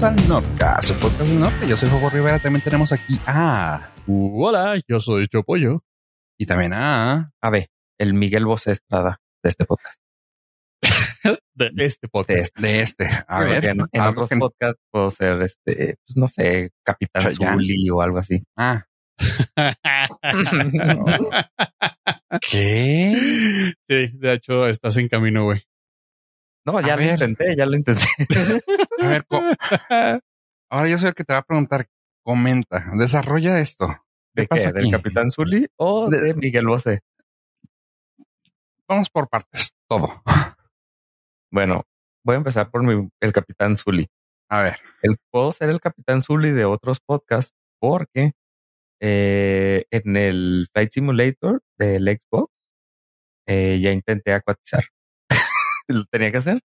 bienvenidos al Norca, su podcast del norte. Yo soy Jojo Rivera. También tenemos aquí a. Hola, yo soy Chopollo. Y también a. A ver, el Miguel Bosé Estrada de este podcast. de este podcast. De, de este. A ver. En, otros podcasts puedo ser este, pues no sé, Capitán. Zully o algo así. Ah, ¿qué? sí, de hecho, estás en camino, güey. No, ya A lo ver. intenté, ya lo intenté. A ver, ahora yo soy el que te va a preguntar. Comenta, desarrolla esto. ¿De qué? ¿Del aquí? Capitán Zully o De- de Miguel Bosé? Vamos por partes, todo. Bueno, voy a empezar por mi, el Capitán Zully. A ver, El, puedo ser el Capitán Zully de otros podcasts porque eh, en el Flight Simulator del Xbox eh, ya intenté acuatizar. ¿Lo tenía que hacer?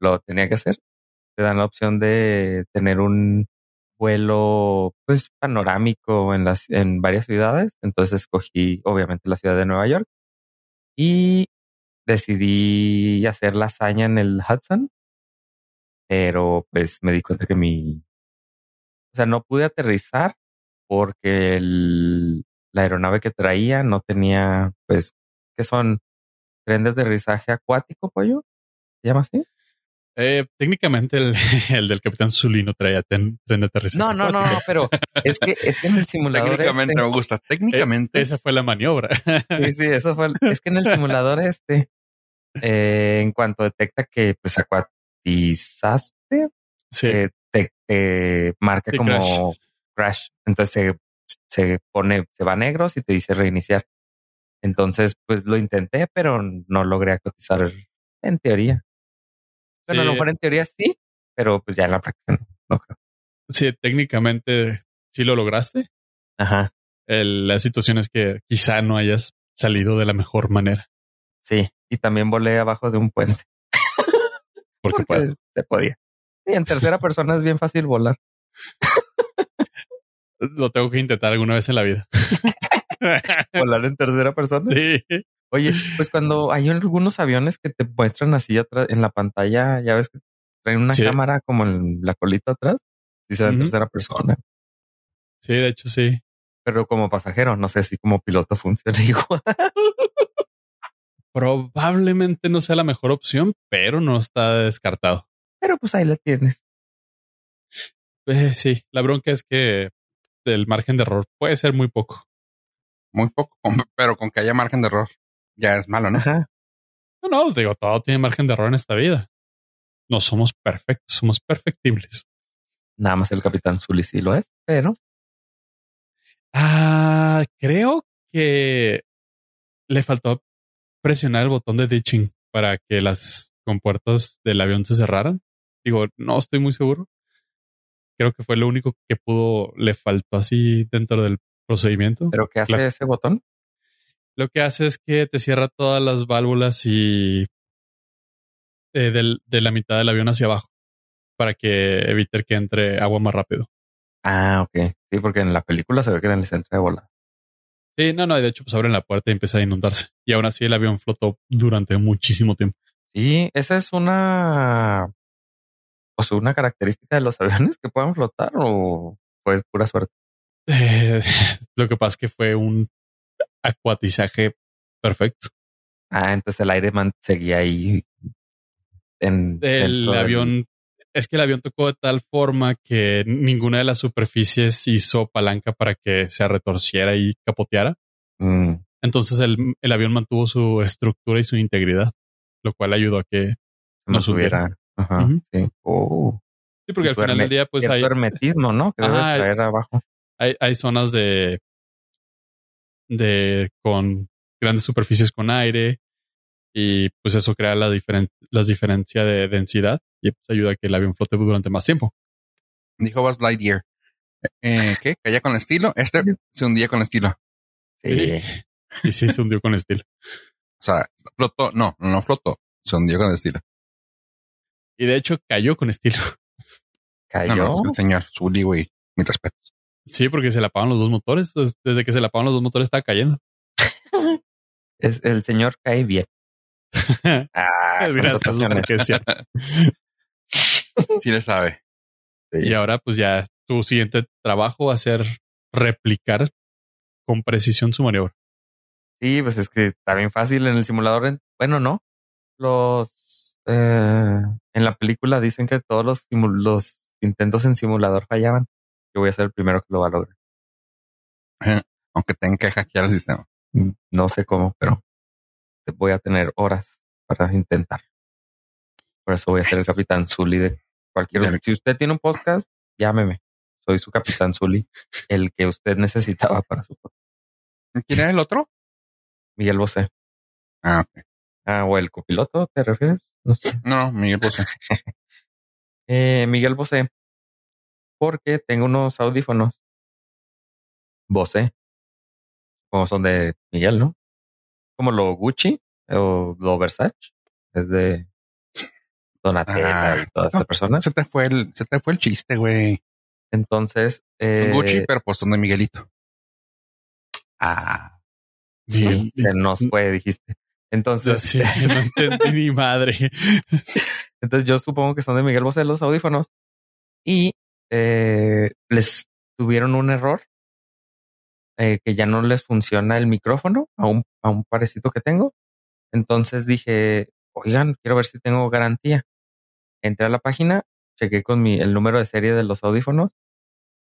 Lo tenía que hacer. Te dan la opción de tener un vuelo pues panorámico en las en varias ciudades. Entonces escogí obviamente la ciudad de Nueva York y decidí hacer la hazaña en el Hudson pero pues me di cuenta que mi, o sea, no pude aterrizar porque el- la aeronave que traía no tenía, pues, que son tren de aterrizaje acuático, pollo, ¿se llama así? Eh, técnicamente el, el del Capitán Zully no traía ten- tren de aterrizaje. No, no, no, no, pero es que es que en el simulador técnicamente este- me gusta. Técnicamente. Eh, esa fue la maniobra. Sí, sí, eso fue. es que en el simulador este, eh, en cuanto detecta que pues acuatizaste, sí. eh, te, te marca Sí, como crash. Entonces se, se pone, se va negro y te dice reiniciar. Entonces, pues lo intenté, pero no logré acotizar en teoría. Bueno, a lo mejor en teoría sí, pero pues ya en la práctica no, creo. sí, técnicamente sí lo lograste. Ajá. El- la situación es que quizá no hayas salido de la mejor manera. Sí. Y también volé abajo de un puente. Porque, se podía. Sí, en tercera persona es bien fácil volar. lo tengo que intentar alguna vez en la vida. Volar en tercera persona. sí. Oye, pues cuando hay algunos aviones que te muestran así atrás en la pantalla, ya ves que traen una Sí. cámara como en la colita atrás, y se ve en Ujú. tercera persona. Sí, de hecho, sí. Pero como pasajero, no sé si como piloto funciona igual. Probablemente no sea la mejor opción, pero no está descartado. Pero pues ahí la tienes. Eh, sí, la bronca es que el margen de error puede ser muy poco. Muy poco, pero con que haya margen de error. Ya es malo, ¿no? Ajá. No, no, digo, todo tiene margen de error en esta vida. No somos perfectos, somos perfectibles. Nada más el capitán Zully sí lo es, pero Ah, creo que le faltó presionar el botón de ditching para que las compuertas del avión se cerraran. Digo, no estoy muy seguro. Creo que fue lo único que pudo, le faltó así dentro del procedimiento. pero ¿qué hace ese botón? Lo que hace es que te cierra todas las válvulas y eh, del- de la mitad del avión hacia abajo para que evite que entre agua más rápido. Ah, ok. Sí, porque en la película se ve que en el centro de volar. Sí, no, no, y de hecho, pues abren la puerta y empieza a inundarse. Y aún así el avión flotó durante muchísimo tiempo. Sí, esa es una, sea, una característica de los aviones que puedan flotar o fue pura suerte. Eh, lo que pasa es que fue un acuatizaje perfecto. Ah, entonces el aire man seguía ahí en El del- avión, es que el avión tocó de tal forma que ninguna de las superficies hizo palanca para que se retorciera y capoteara. Mm, Entonces el, el avión mantuvo su estructura y su integridad, lo cual ayudó a que no subiera. Ajá, sí. Oh, Sí, porque al final del día, pues hay, hermetismo, ¿no? Que debe traer abajo. hay, hay zonas de, de con grandes superficies con aire y pues eso crea la diferen, las diferencia de densidad y pues ayuda a que el avión flote durante más tiempo. Dijo Buzz Lightyear. Eh, ¿Qué? ¿Caía con estilo? Este se hundía con estilo. Sí. Y sí se hundió con estilo. O sea, flotó. No, no flotó. Se hundió con estilo. Y de hecho cayó con estilo. Cayó. No, no, el señor Zully, güey. Mi respeto. Sí, porque se le apagan los dos motores. Pues, Desde que se le apagan los dos motores estaba cayendo. Es, el señor cae bien. Ah, Gracias, contrataciones. porque es cierto. Sí le sabe. Sí. Y ahora pues ya tu siguiente trabajo va a ser replicar con precisión su maniobra. Sí, pues es que está bien fácil en el simulador. en- bueno, no. Los eh, en la película dicen que todos los, los intentos en simulador fallaban. Yo voy a ser el primero que lo va a lograr. Aunque tenga que hackear el sistema. Mm, No sé cómo, pero voy a tener horas para intentar. Por eso voy a ser el capitán Zully de cualquier. Si usted tiene un podcast, llámeme. Soy su capitán Zully, el que usted necesitaba para su podcast. ¿Quién era el otro? Miguel Bosé. Ah, ok. Ah, o el copiloto, ¿te refieres? No sé. No, Miguel Bosé. Eh, Miguel Bosé, porque tengo unos audífonos Bosé, como son de Miguel, ¿no? Como lo Gucci o lo Versace, es de Donatella Ah, y todas no, personas. Se te fue el, se te fue el chiste, güey. Entonces, eh, Gucci, pero pues son de Miguelito. Ah, sí, se nos fue, dijiste. Entonces, Sí, no entendí ni madre. Entonces yo supongo que son de Miguel Bosé los audífonos y eh, les tuvieron un error eh, que ya no les funciona el micrófono a un, a un parecito que tengo. Entonces dije, oigan, quiero ver si tengo garantía. Entré a la página, chequé con mi, el número de serie de los audífonos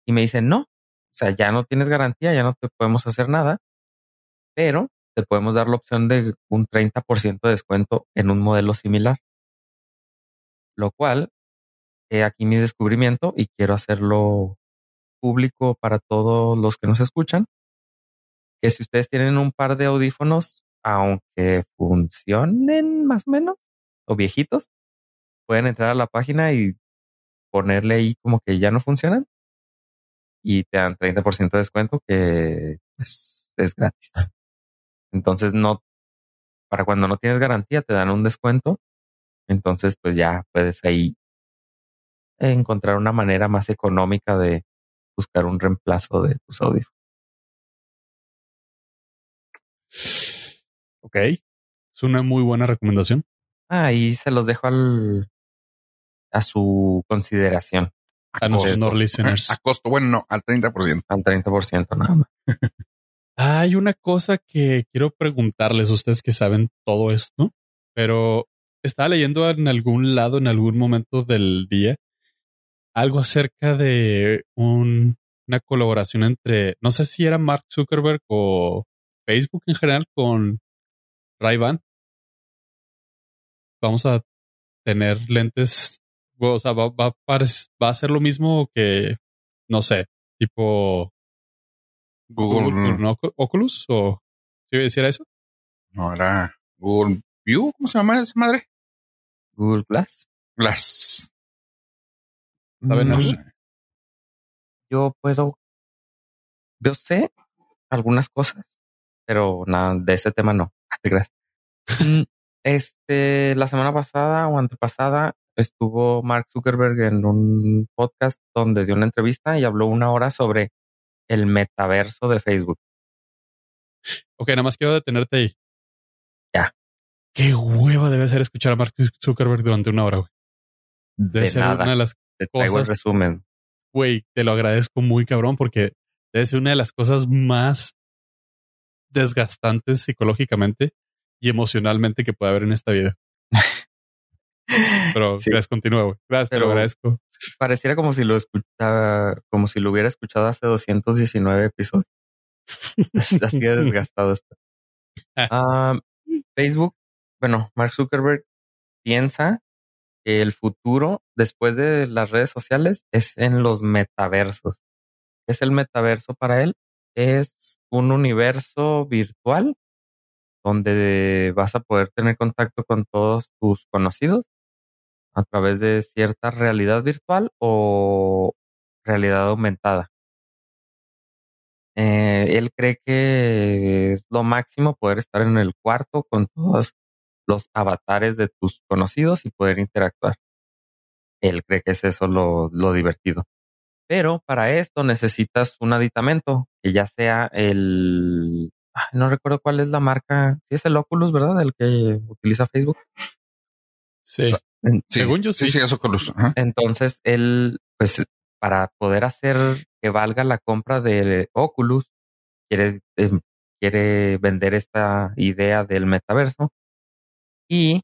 y me dicen, no, o sea, ya no tienes garantía, ya no te podemos hacer nada, pero te podemos dar la opción de un 30% de descuento en un modelo similar lo cual he aquí mi descubrimiento y quiero hacerlo público para todos los que nos escuchan, que si ustedes tienen un par de audífonos, aunque funcionen más o menos, o viejitos, pueden entrar a la página y ponerle ahí como que ya no funcionan y te dan 30% de descuento que pues, es gratis. Entonces no, para cuando no tienes garantía te dan un descuento entonces, pues ya puedes ahí encontrar una manera más económica de buscar un reemplazo de tus audífonos. Ok. Es una muy buena recomendación. Ahí se los dejo al, a su consideración, A nuestros no listeners. a costo, bueno, no, al 30%. al 30% nada más. Hay una cosa que quiero preguntarles a ustedes que saben todo esto, pero estaba leyendo en algún lado, en algún momento del día, algo acerca de un- una colaboración entre, no sé si era Mark Zuckerberg o Facebook en general con Ray-Ban. Vamos a tener lentes, o sea, va, va va a ser lo mismo que, no sé, tipo Google, Google Ocu- Oculus o si era eso. no era Google View, ¿cómo se llama esa madre? Google Glass. Las, Yo puedo, yo sé algunas cosas, pero nada, de ese tema no. Creas. Mm, Este, la semana pasada o antepasada estuvo Mark Zuckerberg en un podcast donde dio una entrevista y habló una hora sobre el metaverso de Facebook. Ok, nada más quiero detenerte ahí. Ya. Qué hueva debe ser escuchar a Mark Zuckerberg durante una hora, güey. Debe De ser nada, una de las, te traigo el resumen. güey, te lo agradezco muy cabrón porque ser una de las cosas más desgastantes psicológicamente y emocionalmente que puede haber en esta vida. Pero Sí. gracias, continúa, güey. Gracias, te lo agradezco. Pareciera como si lo escuchaba, como si lo hubiera escuchado hace 219 episodios. Así de desgastado está. Ah, Facebook, bueno, Mark Zuckerberg piensa que el futuro después de las redes sociales es en los metaversos. ¿Qué es el metaverso para él? Es un universo virtual donde vas a poder tener contacto con todos tus conocidos a través de cierta realidad virtual o realidad aumentada. Eh, él cree que es lo máximo poder estar en el cuarto con todos los avatares de tus conocidos y poder interactuar. Él cree que es eso lo, lo divertido. Pero para esto necesitas un aditamento que ya sea el... ay, no recuerdo cuál es la marca. Sí es el Oculus, ¿verdad? El que utiliza Facebook. Sí. O sea, En- sí, Según yo, sí. sí. Sí, los. ajá. Entonces él, pues para poder hacer que valga la compra de Oculus, quiere, em, quiere vender esta idea del metaverso. Y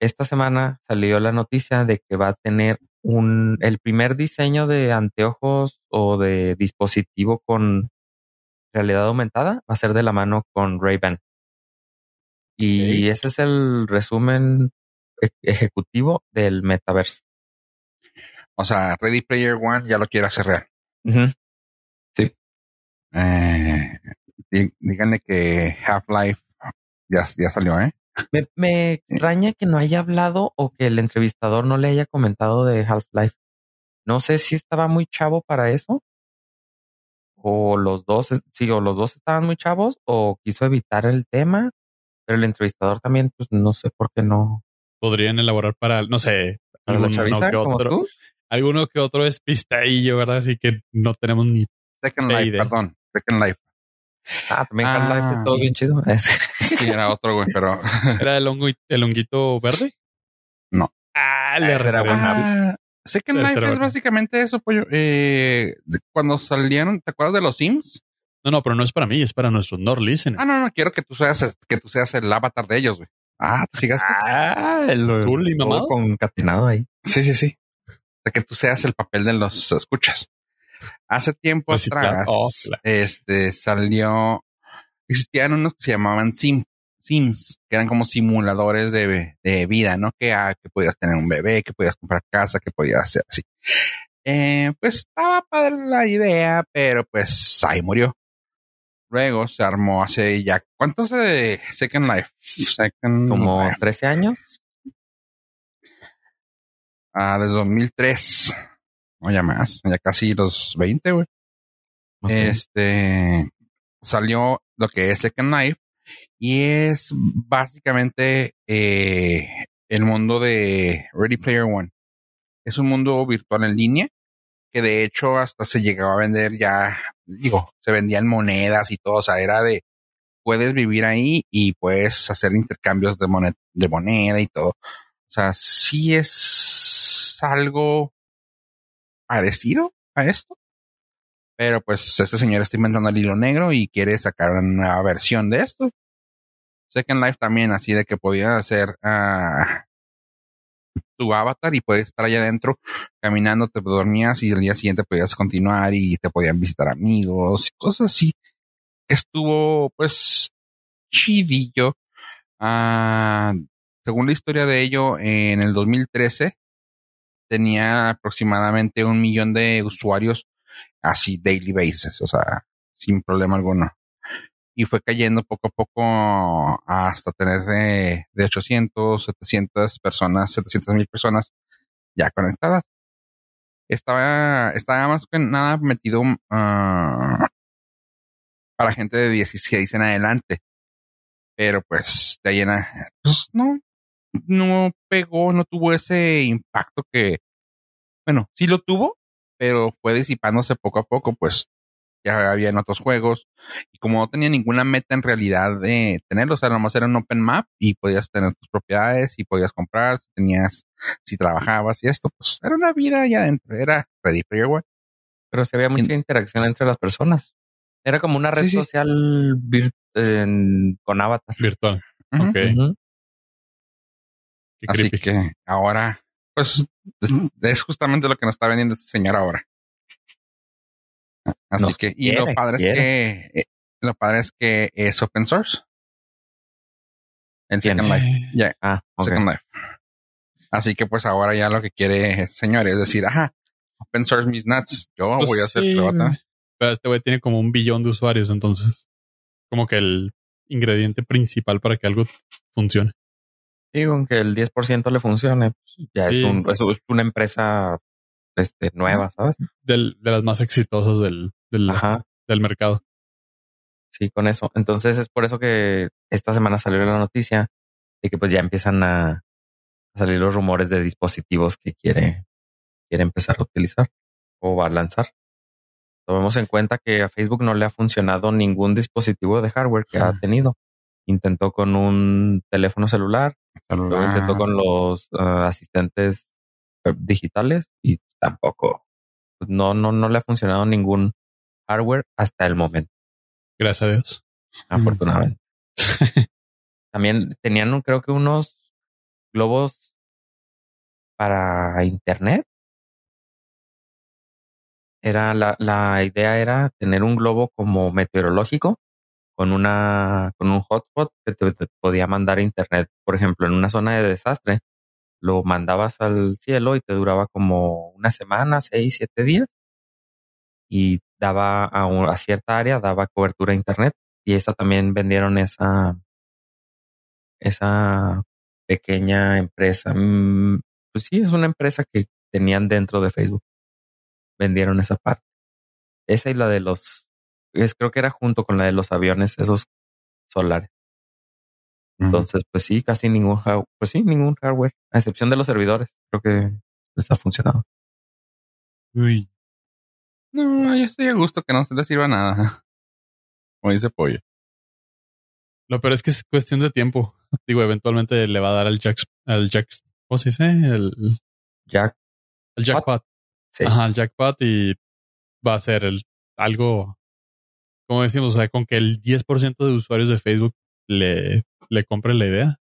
esta semana salió la noticia de que va a tener un, el primer diseño de anteojos o de dispositivo con realidad aumentada va a ser de la mano con Ray-Ban. Y ese es el resumen e-, ejecutivo del metaverso. O sea, Ready Player One ya lo quiere hacer real. Sí. Eh, díganle que Half-Life ya, ya salió, ¿eh? Me, me extraña que no haya hablado o que el entrevistador no le haya comentado de Half-Life. No sé si estaba muy chavo para eso. O los dos, sí, o los dos estaban muy chavos o quiso evitar el tema. Pero el entrevistador también, pues no sé por qué no. Podrían elaborar para, no sé, para la chaviza, que como otro, tú. alguno que otro es pistaillo, ¿verdad? Así que no tenemos ni Second Life, idea. perdón. Second Life. Ah, también Ah. Half-Life es todo bien chido. Sí, era otro, güey, pero. ¿Era el, hongo, el honguito verde? No. Ah, Ah, le ese era referencia. Ah, Second Tercera Life es básicamente eso, pollo. Eh, de- cuando salieron, ¿te acuerdas de los Sims? No, no, pero no es para mí, es para nuestros Nord listeners. Ah, no, no, quiero que tú seas, que tú seas el avatar de ellos, güey. Ah, ¿te fijaste? Ah, el Cool y mamado. concatenado ahí. Sí, sí, sí. O sea, que tú seas el papel de los escuchas. Hace tiempo Reciclar. atrás, Oh, claro. este, salió, existían unos que se llamaban Sim, Sims, que eran como simuladores de, de vida, ¿no? Que, ah, que podías tener un bebé, que podías comprar casa, que podías hacer así. Eh, pues estaba padre la idea, pero pues ahí murió. Luego se armó hace ya, ¿cuánto de Second Life? Second Como Life. 13 años. Ah, desde 2003. O ya más, ya casi los 20, güey. Este salió lo que es Second Life y es básicamente eh, el mundo de Ready Player One. Es un mundo virtual en línea que de hecho hasta se llegaba a vender ya, digo, se vendían monedas y todo, o sea, era de puedes vivir ahí y puedes hacer intercambios de de moneda y todo. O sea, sí es algo parecido a esto. Pero pues este señor está inventando el hilo negro y quiere sacar una nueva versión de esto. Second Life también, así de que podía hacer ah, tu avatar y puedes estar allá adentro caminando, te dormías y el día siguiente podías continuar y te podían visitar amigos y cosas así. Estuvo pues chidillo. Ah, según la historia de ello, en el 2013 tenía aproximadamente un millón de usuarios así daily basis, o sea, sin problema alguno. Y fue cayendo poco a poco hasta tener eh, de 800, 700 personas, 700 mil personas ya conectadas. Estaba, estaba más que nada metido ah, para gente de 16 en adelante. Pero pues de ahí en a- pues no, no pegó, no tuvo ese impacto que, bueno, sí lo tuvo, pero fue disipándose poco a poco, pues ya habían otros juegos y como no tenía ninguna meta en realidad de tenerlo, o sea, nomás era un open map y podías tener tus propiedades y podías comprar, si tenías, si trabajabas y esto, pues era una vida allá adentro, era Ready Player One. Pero se había mucha En- interacción entre las personas. Era como una red Sí, sí. social en- con avatar. Virtual. Ujú. Ok. Ujú. Qué Así creepy. que ahora, pues, es, es justamente lo que nos está vendiendo este señor ahora. Así Nos que, y lo quiere, padre es que, eh, lo padre es que es open source. En ¿Quién? Second Life. Ya, Ah, ok. Second Life. Así que pues ahora ya lo que quiere el señor es decir, ajá, open source mis nuts. Yo Pues voy a hacer sí, prueba. Pero este güey tiene como un billón de usuarios, entonces como que el ingrediente principal para que algo funcione. Y con que el 10% le funcione, pues, ya es, un, es, es una empresa este, nueva, ¿sabes? Del, de las más exitosas del, del, Ajá. del mercado. Sí, con eso. Entonces es por eso que esta semana salió la noticia de que pues ya empiezan a, salir los rumores de dispositivos que quiere, quiere empezar a utilizar o va a lanzar. Tomemos en cuenta que a Facebook no le ha funcionado ningún dispositivo de hardware que ha tenido. Intentó con un teléfono celular, luego Ah, intentó con los ah, asistentes digitales y tampoco pues no, no, no le ha funcionado ningún hardware hasta el momento. Gracias a Dios. Afortunadamente. También tenían, creo que unos globos para internet. Era la, la idea era tener un globo como meteorológico con una con un hotspot que te, podía mandar internet. Por ejemplo, en una zona de desastre, lo mandabas al cielo y te duraba como una semana, seis, siete días. Y daba a, cierta área, daba cobertura a internet. Y esta también vendieron esa, esa pequeña empresa. Mm, pues sí, es una empresa que tenían dentro de Facebook. Vendieron esa parte. Esa y la de los, es, creo que era junto con la de los aviones, esos solares. Entonces, pues sí, casi ningún, pues sí, ningún hardware, a excepción de los servidores. Creo que les ha funcionado. Uy. No, yo estoy a gusto que no se les sirva nada. Como dice Pollo. Lo peor es que es cuestión de tiempo. Digo, eventualmente le va a dar al Jack, al Jack, ¿cómo se dice? El Jack. El jackpot. Sí. Ajá, el jackpot y va a ser el algo, como decimos, o sea, con que el 10% de usuarios de Facebook le, le compre la idea.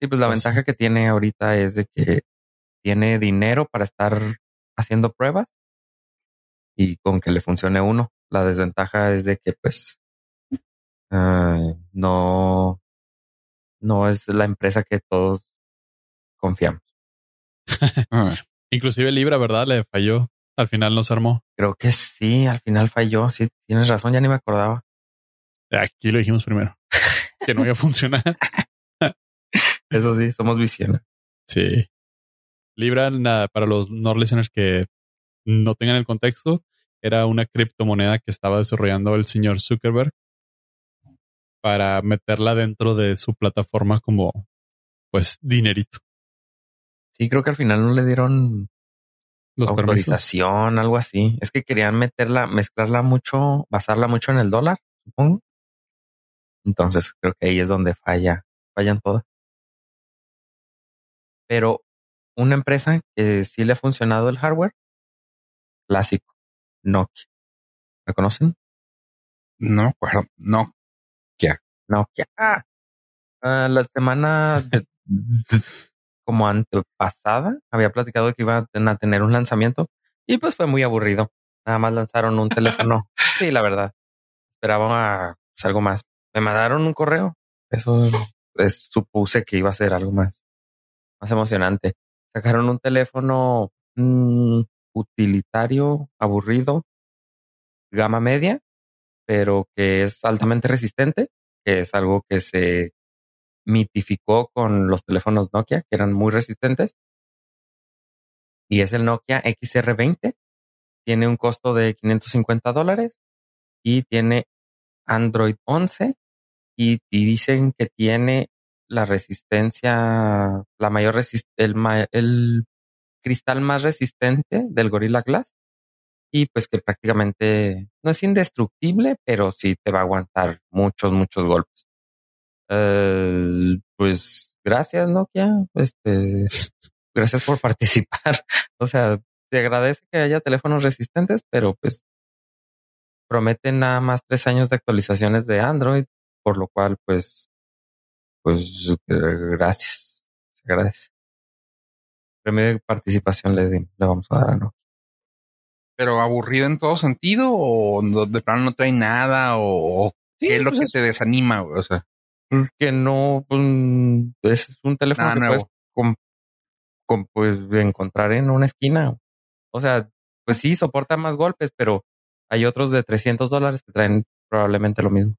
Sí, pues la Pues- ventaja que tiene ahorita es de que tiene dinero para estar haciendo pruebas y con que le funcione uno. La desventaja es de que pues ah, no, no es la empresa que todos confiamos. Inclusive Libra, ¿verdad? Le falló. Al final no se armó. Creo que sí, al final falló. Sí, tienes razón, ya ni me acordaba. Aquí lo dijimos primero. que no iba a funcionar. Eso sí, somos visionarios. Sí. Libra, nada, para los no listeners que no tengan el contexto, era una criptomoneda que estaba desarrollando el señor Zuckerberg para meterla dentro de su plataforma como, pues, dinerito. Sí, creo que al final no le dieron Los permisos. autorización, algo así. Es que querían meterla, mezclarla mucho, basarla mucho en el dólar, supongo. Entonces creo que ahí es donde falla, fallan todas. Pero una empresa que sí le ha funcionado el hardware, clásico, Nokia. ¿La conocen? no me acuerdo. No. Nokia. Ah, la semana de- como antepasada había platicado que iban a tener un lanzamiento y pues fue muy aburrido. Nada más lanzaron un teléfono. Sí, la verdad. Esperaba pues, algo más. Me mandaron un correo. Eso es- supuse que iba a ser algo más, más emocionante. Sacaron un teléfono mm, utilitario, aburrido, gama media, pero que es altamente resistente, que es algo que se mitificó con los teléfonos Nokia, que eran muy resistentes. Y es el Nokia XR20. Tiene un costo de 550 dólares y tiene Android 11 y, dicen que tiene la resistencia, la mayor resist el, el cristal más resistente del Gorilla Glass y pues que prácticamente no es indestructible, pero sí te va a aguantar muchos, muchos golpes. Eh, pues gracias Nokia, este, gracias por participar. O sea, te agradece que haya teléfonos resistentes, pero pues prometen nada más tres años de actualizaciones de Android, por lo cual pues, pues eh, gracias, se agradece. Premio de participación le, le vamos a dar a Nokia. Pero aburrido en todo sentido o de plano no trae nada o, Sí, qué es lo pues que es- te desanima, güey? O sea, pues, que no pues, es un teléfono Nada que nuevo. puedes com- com- pues, encontrar en una esquina. O sea, pues sí, soporta más golpes, pero hay otros de 300 dólares que traen probablemente lo mismo.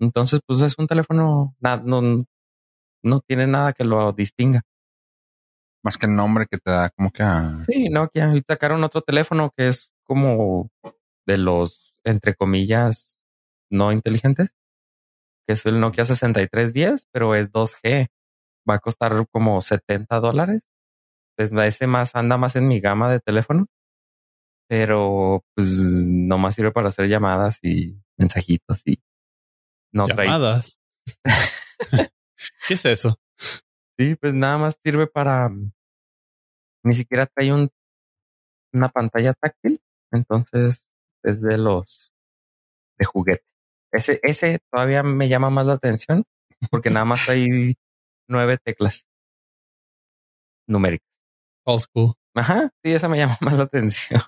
Entonces, pues es un teléfono, na- no, no tiene nada que lo distinga. más que el nombre que te da como que ah, Sí, Nokia. Y sacaron otro teléfono que es como de los, entre comillas, no inteligentes, que es el Nokia 6310, pero es 2G. Va a costar como 70 dólares. Pues ese más anda más en mi gama de teléfono, pero pues nomás sirve para hacer llamadas y mensajitos y no trae. Llamadas. ¿Qué es eso? Sí, pues nada más sirve para. Ni siquiera trae un una pantalla táctil, entonces es de los de juguete. Ese, ese todavía me llama más la atención porque nada más hay nueve teclas numéricas. Old school. Ajá, sí, esa me llama más la atención.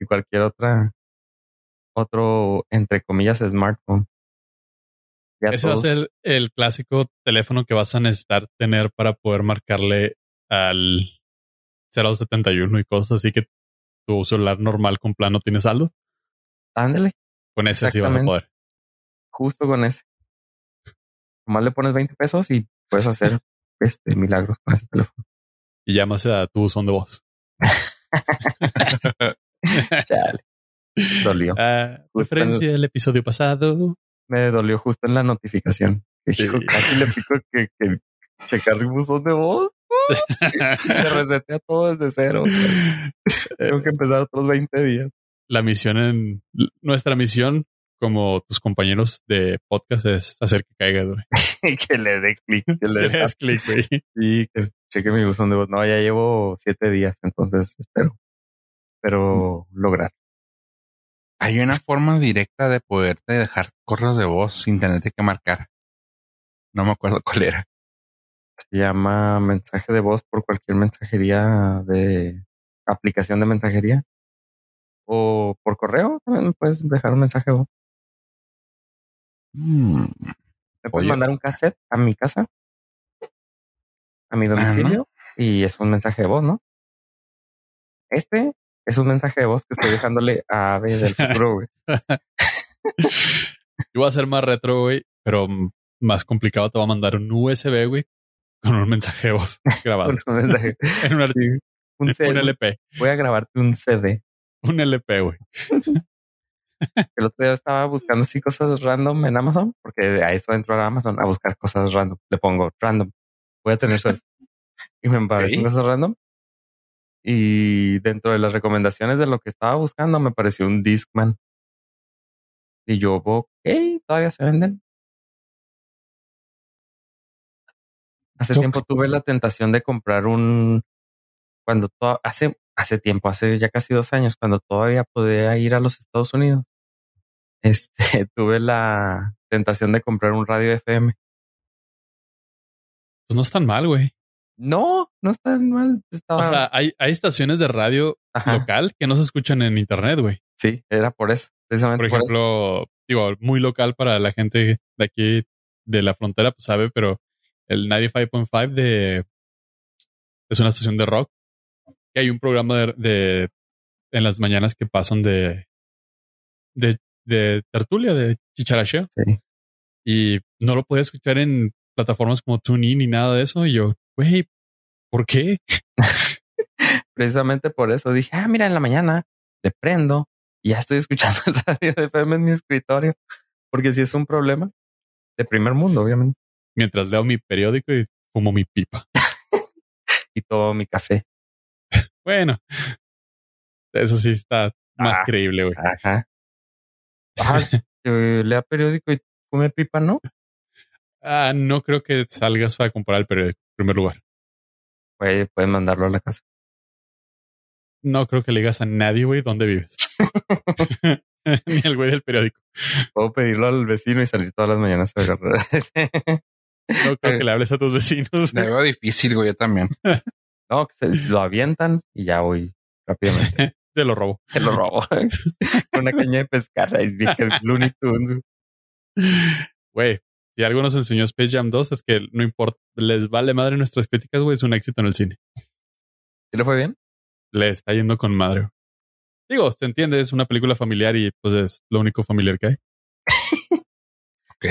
y cualquier otra, otro, entre comillas, smartphone. Ya Ese va a ser el clásico teléfono que vas a necesitar tener para poder marcarle al 071 y cosas así que tu celular normal con plano tiene saldo. Ándale, Con ese sí vas a poder. justo con ese. Nomás le pones 20 pesos y puedes hacer este milagros con este teléfono. Y llamas a tu buzón de voz. Chale. Dolió. Ah, referencia del episodio pasado. Me dolió justo en la notificación. Hijo, Sí. casi le pico que, que checar buzón de voz. Me resetea todo desde cero. Tengo que empezar otros 20 días. La misión en nuestra misión como tus compañeros de podcast es hacer que caiga, güey. que le dé clic. Que le das clic, güey. Sí, que cheque mi buzón de voz. No, ya llevo siete días, entonces espero. Pero lograr. Hay una forma directa de poderte dejar correos de voz sin tenerte que marcar. No me acuerdo cuál era. Se llama mensaje de voz por cualquier mensajería de aplicación de mensajería. O por correo también puedes dejar un mensaje de voz. Mm, Me puedes Oye. mandar un cassette a mi casa, a mi domicilio, y es un mensaje de voz, ¿no? Este es un mensaje de voz que estoy dejándole a Ave del futuro, güey. Yo voy a ser más retro, güey, pero más complicado. Te voy a mandar un USB, güey, con un mensaje de voz grabado Un mensaje. en un, archivo, Sí, un un CD. LP. Voy a grabarte un CD. Un LP, güey. El otro día estaba buscando así cosas random en Amazon, porque a eso entro a Amazon a buscar cosas random. Le pongo random. Voy a tener suerte. Y me aparecen cosas random. Y dentro de las recomendaciones de lo que estaba buscando me apareció un Discman. Y yo, ok, todavía se venden. Hace tiempo tuve la tentación de comprar un, cuando to- hace, hace tiempo, hace ya casi dos años, cuando todavía podía ir a los Estados Unidos, este, tuve la tentación de comprar un radio FM. Pues no es tan mal, güey. No, no está mal. O sea, hay, hay estaciones de radio Ajá. local que no se escuchan en internet, güey. sí, era por eso. Precisamente Por por, eso. ejemplo, digo, muy local para la gente de aquí de la frontera, pues sabe, pero el 95.5 de es una estación de rock. Que hay un programa de, de- en las mañanas que pasan de de, de tertulia, de chicharacheo. Sí. Y no lo podía escuchar en plataformas como TuneIn ni nada de eso. Y yo, güey, ¿por qué? Precisamente por eso dije, ah, mira, en la mañana le prendo y ya estoy escuchando el radio de FM en mi escritorio. Porque si es un problema de primer mundo, obviamente. Mientras leo mi periódico y fumo mi pipa. Y todo mi café. Bueno, eso sí está más Ah. creíble, güey. Ajá. Ajá. lea periódico y come pipa, ¿no? Ah, no creo que salgas para comprar el periódico, en primer lugar. Puede, pueden mandarlo a la casa. No creo que le digas a nadie, güey, dónde vives. Ni al güey del periódico. Puedo pedirlo al vecino y salir todas las mañanas a agarrar. No creo que le hables a tus vecinos. Le veo difícil, güey, yo también. no, que se lo avientan y ya voy rápidamente. Te lo robo. Se lo robo. Con una caña de pescar. Ahí vi que el Looney Tunes. Güey, si algo nos enseñó Space Jam 2 es que no importa, les vale madre nuestras críticas, güey, es un éxito en el cine. ¿Sí le fue bien? Le está yendo con madre. Digo, se entiende, es una película familiar y pues es lo único familiar que hay.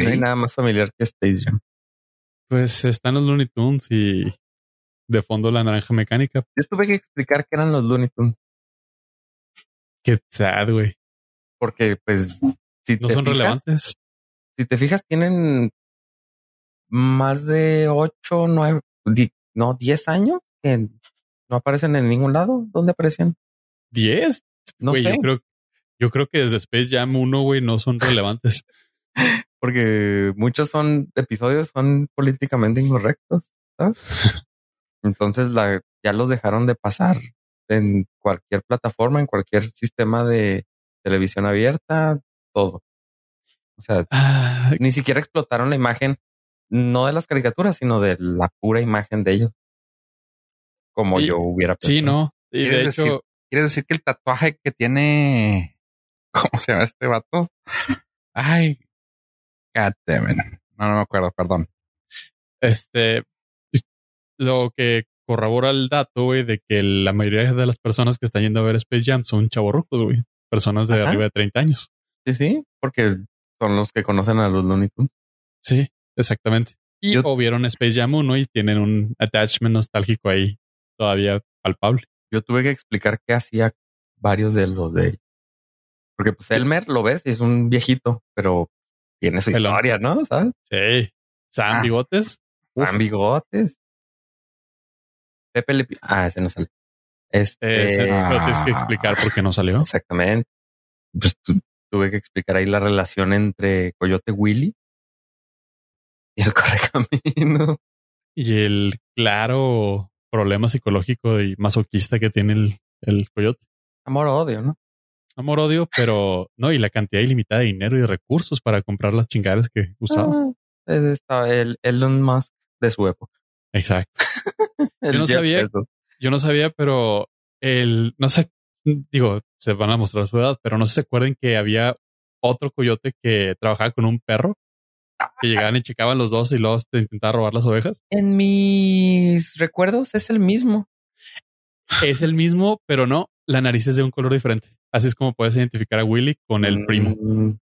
No hay nada más familiar que Space Jam. Pues están los Looney Tunes y de fondo la naranja mecánica. Yo tuve que explicar qué eran los Looney Tunes. Qué sad, güey. Porque, pues, si No te son fijas, relevantes. Si te fijas, tienen más de ocho, nueve, di- no, diez años que no aparecen en ningún lado. ¿Dónde aparecen? ¿10? No sé. yo creo, yo creo que desde Space Jam 1, güey, no son relevantes. porque muchos son episodios son políticamente incorrectos, ¿sabes? Entonces la, ya los dejaron de pasar en cualquier plataforma, en cualquier sistema de televisión abierta, todo. O sea, Ah, ni siquiera explotaron la imagen, no de las caricaturas, sino de la pura imagen de ellos. Como Y- yo hubiera sí, pensado. no. Y de ¿Quieres hecho, decir- ¿Quieres decir que el tatuaje que tiene. ¿Cómo se llama este vato? Ay. God damn it. No, no me acuerdo, perdón. este, lo que corrobora el dato, güey, de que la mayoría de las personas que están yendo a ver Space Jam son chavorrucos, güey. Personas de Ajá. arriba de 30 años. Sí, sí, porque son los que conocen a los Looney Tunes. Sí, exactamente. Y Yo- o vieron Space Jam 1 y tienen un attachment nostálgico ahí todavía palpable. Yo tuve que explicar qué hacía varios de los de ellos. Porque pues Elmer lo ves y es un viejito, pero tiene su Pelón. historia, ¿no? ¿Sabes? Sí. Sam Ah. Bigotes. Uf. Dan bigotes. Pepe le... pi- Ah, ese no sale. Este... Este, Ah. pero tienes que explicar por qué no salió. Exactamente. Pues tu- tuve que explicar ahí la relación entre Coyote Willy y el correcamino. Y el claro problema psicológico y masoquista que tiene el, el coyote. Amor odio, ¿no? Amor, odio, pero no, y la cantidad ilimitada de dinero y recursos para comprar las chingaderas que usaba. Ah, estaba el Elon Musk de su época. Exacto. El no sabía-. Yo no sabía, pero el, no sé, digo, se van a mostrar su edad, pero no sé si se acuerdan que había otro coyote que trabajaba con un perro que llegaban y checaban los dos y luego te intentaba robar las ovejas. En mis recuerdos es el mismo. Es el mismo, pero no, la nariz es de un color diferente. Así es como puedes identificar a Willy con el primo. Mm,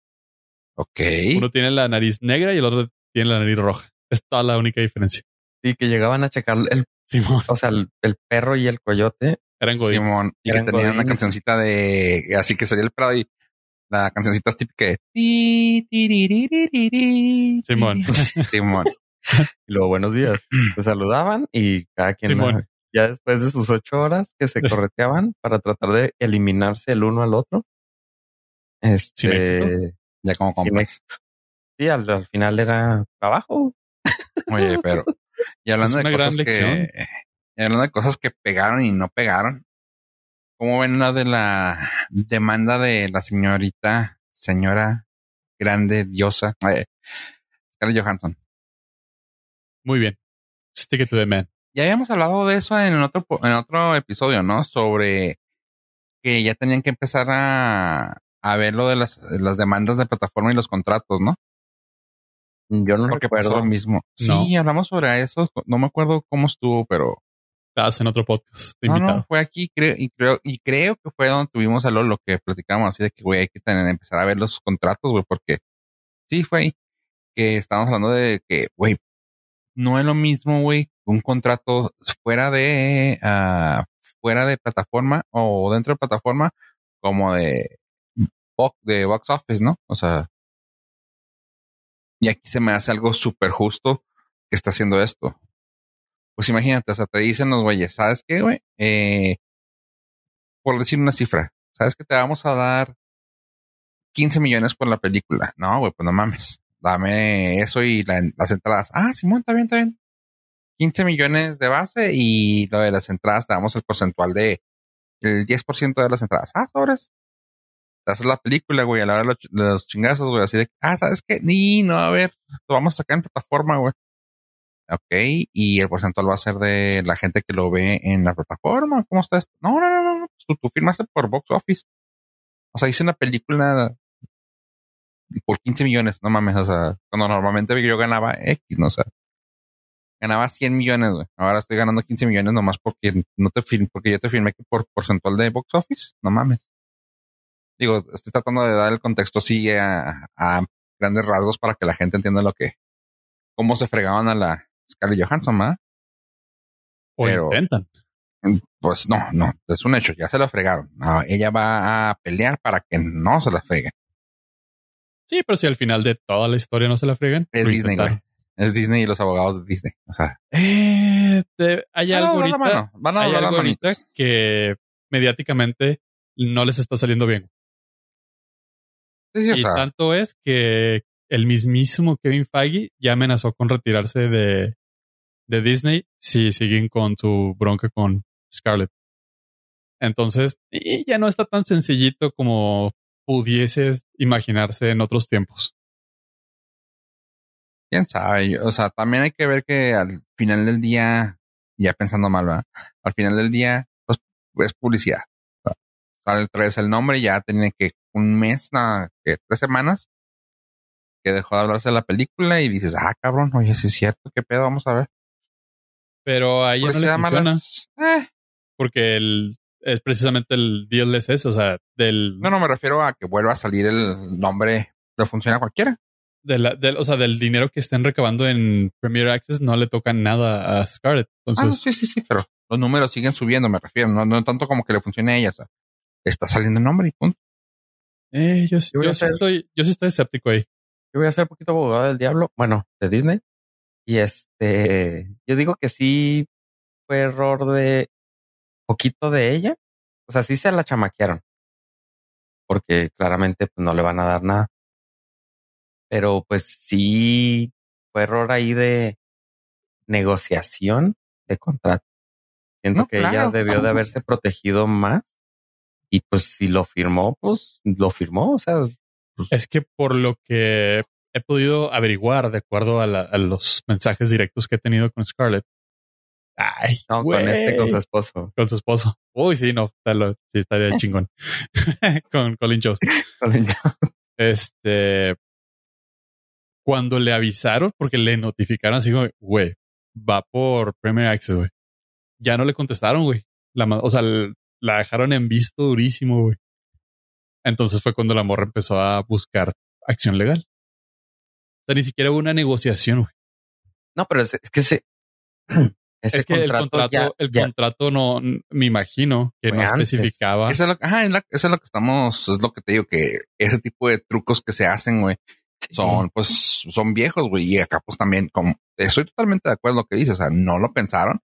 Ok. Uno tiene la nariz negra y el otro tiene la nariz roja. Es toda la única diferencia. Sí, que llegaban a checar el, Simón, o sea, el, el perro y el coyote. eran godines. Simón. Y que tenían una cancioncita de. Así que salía el prado y la cancioncita típica de. Simón. Simón. Y luego, buenos días. Se saludaban y cada quien, Simón. ah, ya después de sus ocho horas que se correteaban para tratar de eliminarse el uno al otro. Este. Ya como éxito. Sí, al, al final era trabajo. Oye, pero. Y hablando Es de cosas que. Y hablando de cosas que pegaron y no pegaron. ¿Cómo ven la de la demanda de la señorita, señora grande, diosa, eh, Scarlett Johansson? Muy bien. Stick it to the man. Ya habíamos hablado de eso en otro, en otro episodio, ¿no? Sobre que ya tenían que empezar a, a ver lo de las, las demandas de plataforma y los contratos, ¿no? Yo no Porque pasó recuerdo. lo mismo. No. Sí, hablamos sobre eso. No me acuerdo cómo estuvo, pero Estás en otro podcast no, invitado. no, fue aquí creo, y creo y creo que fue donde tuvimos a lo que platicamos así de que güey hay que tener, empezar a ver los contratos, güey, porque sí fue ahí que estábamos hablando de que güey no es lo mismo, güey, un contrato fuera de ah, fuera de plataforma o dentro de plataforma como de de box office, ¿no? O sea, y aquí se me hace algo súper justo que está haciendo esto. Pues imagínate, o sea, te dicen los güeyes, ¿sabes qué, güey? Eh, por decir una cifra, ¿sabes que te vamos a dar 15 millones por la película? No, güey, pues no mames. Dame eso y la- las entradas. Ah, Simón, está bien, está bien. 15 millones de base y lo de las entradas te damos el porcentual de el 10% de las entradas. Ah, sobres. Te haces la película, güey, a la hora de los, chingazos, güey, así de, ah, ¿sabes qué? Ni, no, a ver, lo vamos a sacar en plataforma, güey. Ok, y el porcentual va a ser de la gente que lo ve en la plataforma. ¿Cómo está esto? No, no, no, no. no, Tú, tú firmaste por Box Office. O sea, hice una película por 15 millones. No mames, o sea, cuando normalmente yo ganaba X, no o sea, ganaba 100 millones, güey. Ahora estoy ganando 15 millones nomás porque no te porque yo te firmé por porcentual de Box Office. No mames. Digo, estoy tratando de dar el contexto así a, a grandes rasgos para que la gente entienda lo que, cómo se fregaban a la Scarlett Johansson, ¿verdad? O Pero- intentan. Pues no, no, es un hecho, ya se la fregaron. No, ella va a pelear para que no se la freguen. Sí, pero si al final de toda la historia no se la fregan. Es Disney, güey. Es Disney y los abogados de Disney. O sea, Eh, te- hay algo ahorita, van a hay algo ahorita que mediáticamente no les está saliendo bien. Sí, sí, o y sea, tanto es que el mismísimo Kevin Feige ya amenazó con retirarse de, de Disney si siguen con su bronca con Scarlett. Entonces, y ya no está tan sencillito como pudiese imaginarse en otros tiempos. Quién sabe, o sea, también hay que ver que al final del día, ya pensando mal, ¿verdad? al final del día, pues es publicidad. Sale otra vez el nombre, ya tiene que un mes, nada, que tres semanas, que dejó de hablarse de la película y dices, ah, cabrón, oye, sí es cierto, qué pedo, vamos a ver. Pero ahí no le funciona Eh, porque el, es precisamente el eso, o sea, del, no, no me refiero a que vuelva a salir el nombre, le funciona a cualquiera. de la- del, o sea, del dinero que estén recabando en Premier Access no le toca nada a Scarlett. Ah, no, sí, sí, sí, pero los números siguen subiendo, me refiero, no, no tanto como que le funcione a ella, o sea, está saliendo el nombre y punto. Eh, yo, sí- Yo yo estoy, yo sí estoy escéptico ahí. Yo voy a ser un poquito abogado del diablo, bueno, de Disney. Y este, yo digo que sí fue error de poquito de ella. O sea, sí se la chamaquearon. Porque claramente pues, no le van a dar nada. Pero pues sí fue error ahí de negociación de contrato. Siento No, que ella debió de haberse protegido más. Y pues si lo firmó, pues lo firmó. O sea, Es que por lo que he podido averiguar de acuerdo a, la- a los mensajes directos que he tenido con Scarlett. Ay, no, con este, con su esposo. Con su esposo. Uy, sí, no, sí, estaría chingón. con Colin Jost. Este, cuando le avisaron, porque le notificaron así, como, güey, va por Premier Access, güey. Ya no le contestaron, güey. La, o sea, l- la dejaron en visto durísimo, güey. Entonces fue cuando la morra empezó a buscar acción legal. O sea, ni siquiera hubo una negociación, güey. No, pero es, es que ese, ese Es que el contrato, ya- el ya- contrato no, me imagino que Fue no antes. especificaba. Eso es lo, ajá, es, la- eso es lo que estamos, es lo que te digo, que ese tipo de trucos que se hacen, güey, son, pues, son viejos, güey, y acá pues también, como, estoy totalmente de acuerdo con lo que dices, o sea, no lo pensaron,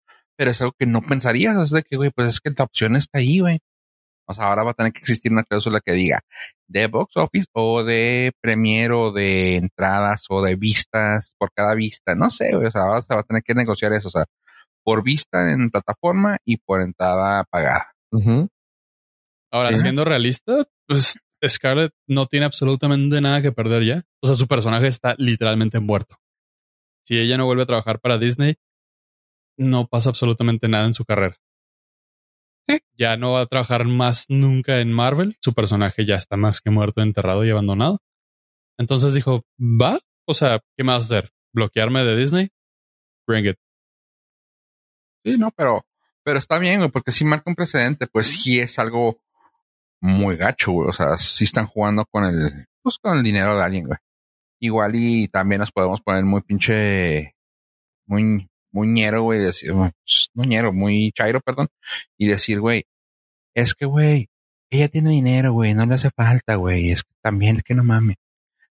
pero es algo que no pensarías, es de que, güey, pues es que la opción está ahí, güey. O sea, ahora va a tener que existir una cláusula que diga de box office o de premier o de entradas o de vistas por cada vista. No sé, güey. O sea, ahora se va a tener que negociar eso. O sea, por vista en plataforma y por entrada pagada. Ahora, Sí. siendo realista, pues Scarlett no tiene absolutamente nada que perder ya. O sea, su personaje está literalmente muerto. Si ella no vuelve a trabajar para Disney, no pasa absolutamente nada en su carrera. Ya no va a trabajar más nunca en Marvel. Su personaje ya está más que muerto, enterrado y abandonado. Entonces dijo, va, o sea, ¿qué más hacer? ¿Bloquearme de Disney? Bring it. Sí, no, pero, pero está bien, güey, porque si marca un precedente, pues sí es algo muy gacho, güey. O sea, sí están jugando con el, pues con el dinero de alguien, güey. Igual y también nos podemos poner muy pinche, muy, muy ñero, güey, decir, pues, no ñero, muy chairo, perdón, y decir, güey, es que, güey, ella tiene dinero, güey, no le hace falta, güey, es que también, es que no mames.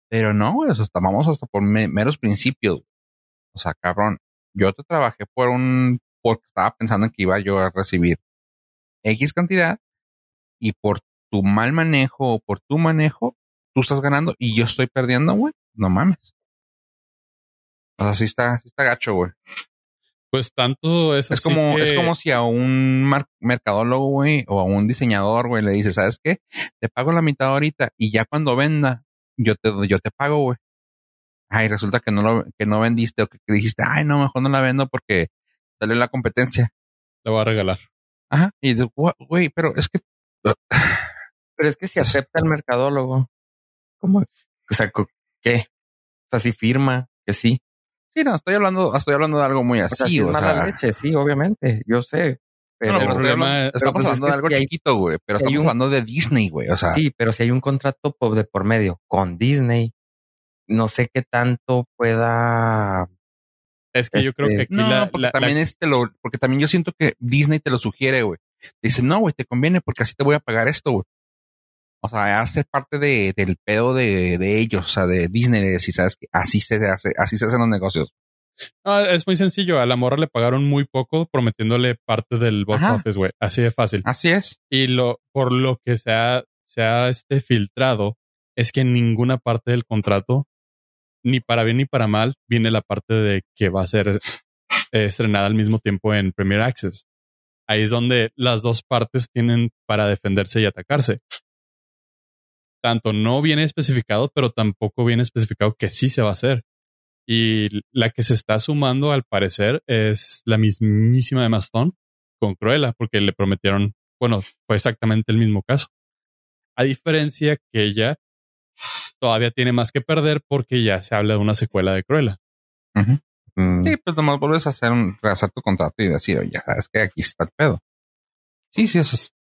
Pero no, güey, hasta, vamos hasta por me- meros principios. O sea, cabrón, yo te trabajé por un, porque estaba pensando en que iba yo a recibir X cantidad y por tu mal manejo o por tu manejo, tú estás ganando y yo estoy perdiendo, güey. No mames. O sea, sí está, sí está gacho, güey. Pues tanto es, Es así como, que- es como si a un mercadólogo, güey, o a un diseñador, güey, le dices, ¿sabes qué? Te pago la mitad ahorita y ya cuando venda, yo te, yo te pago, güey. Ay, resulta que no lo, que no vendiste o que dijiste, ay, no, mejor no la vendo porque salió la competencia. le voy a regalar. Ajá. Y dices, "Gua- güey, pero es que Pero es que si acepta el mercadólogo, ¿cómo? O sea, ¿qué? O sea, si firma que sí. Sí, no, estoy hablando, estoy hablando de algo muy O así, sea, si es o mala sea. leche, sí, obviamente. Yo sé. Pero, No, no, el pero problema estamos pero, pues, es hablando de algo si hay- chiquito, güey, pero si estamos un- hablando de Disney, güey, o sea. sí, pero si hay un contrato de por medio con Disney, no sé qué tanto pueda. Es que yo creo que Este, aquí No, la, porque la- también la- es te lo, porque también yo siento que Disney te lo sugiere, güey. Dice, no, güey, te conviene porque así te voy a pagar esto, güey. O sea, hace parte de, del pedo de, de ellos, o sea, de Disney, de decir, sabes que así se hace, así se hacen los negocios. No, es muy sencillo. A la morra le pagaron muy poco prometiéndole parte del box Ajá. office, güey. Así de fácil. Así es. Y lo, por lo que se ha, se ha este filtrado, es que en ninguna parte del contrato, ni para bien ni para mal, viene la parte de que va a ser eh, estrenada al mismo tiempo en Premier Access. ahí es donde las dos partes tienen para defenderse y atacarse. Tanto no viene especificado, pero tampoco viene especificado que sí se va a hacer. Y la que se está sumando, al parecer, es la mismísima de Mastón con Cruella, porque le prometieron, bueno, fue exactamente el mismo caso. A diferencia que ella todavía tiene más que perder porque ya se habla de una secuela de Cruella. Mm, Sí, pues nomás vuelves a hacer un, rehacer tu contrato y decir, oye, sabes que aquí está el pedo. Sí, sí, eso es.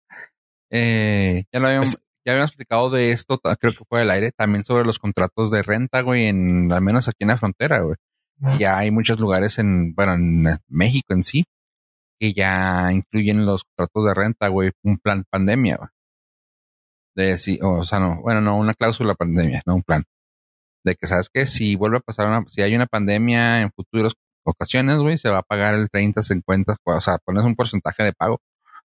Eh, ya lo habíamos, ya habíamos explicado de esto, creo que fue del aire, también sobre los contratos de renta, güey, en, al menos aquí en la frontera, güey. Ya hay muchos lugares en, bueno, en eh, México en sí, que ya incluyen los contratos de renta, güey, un plan pandemia, güey. De sí, o sea, no, bueno, no, una cláusula pandemia, no un plan. De que, ¿sabes que Si vuelve a pasar una, si hay una pandemia en futuras ocasiones, güey, se va a pagar el 30, 50, o sea, pones un porcentaje de pago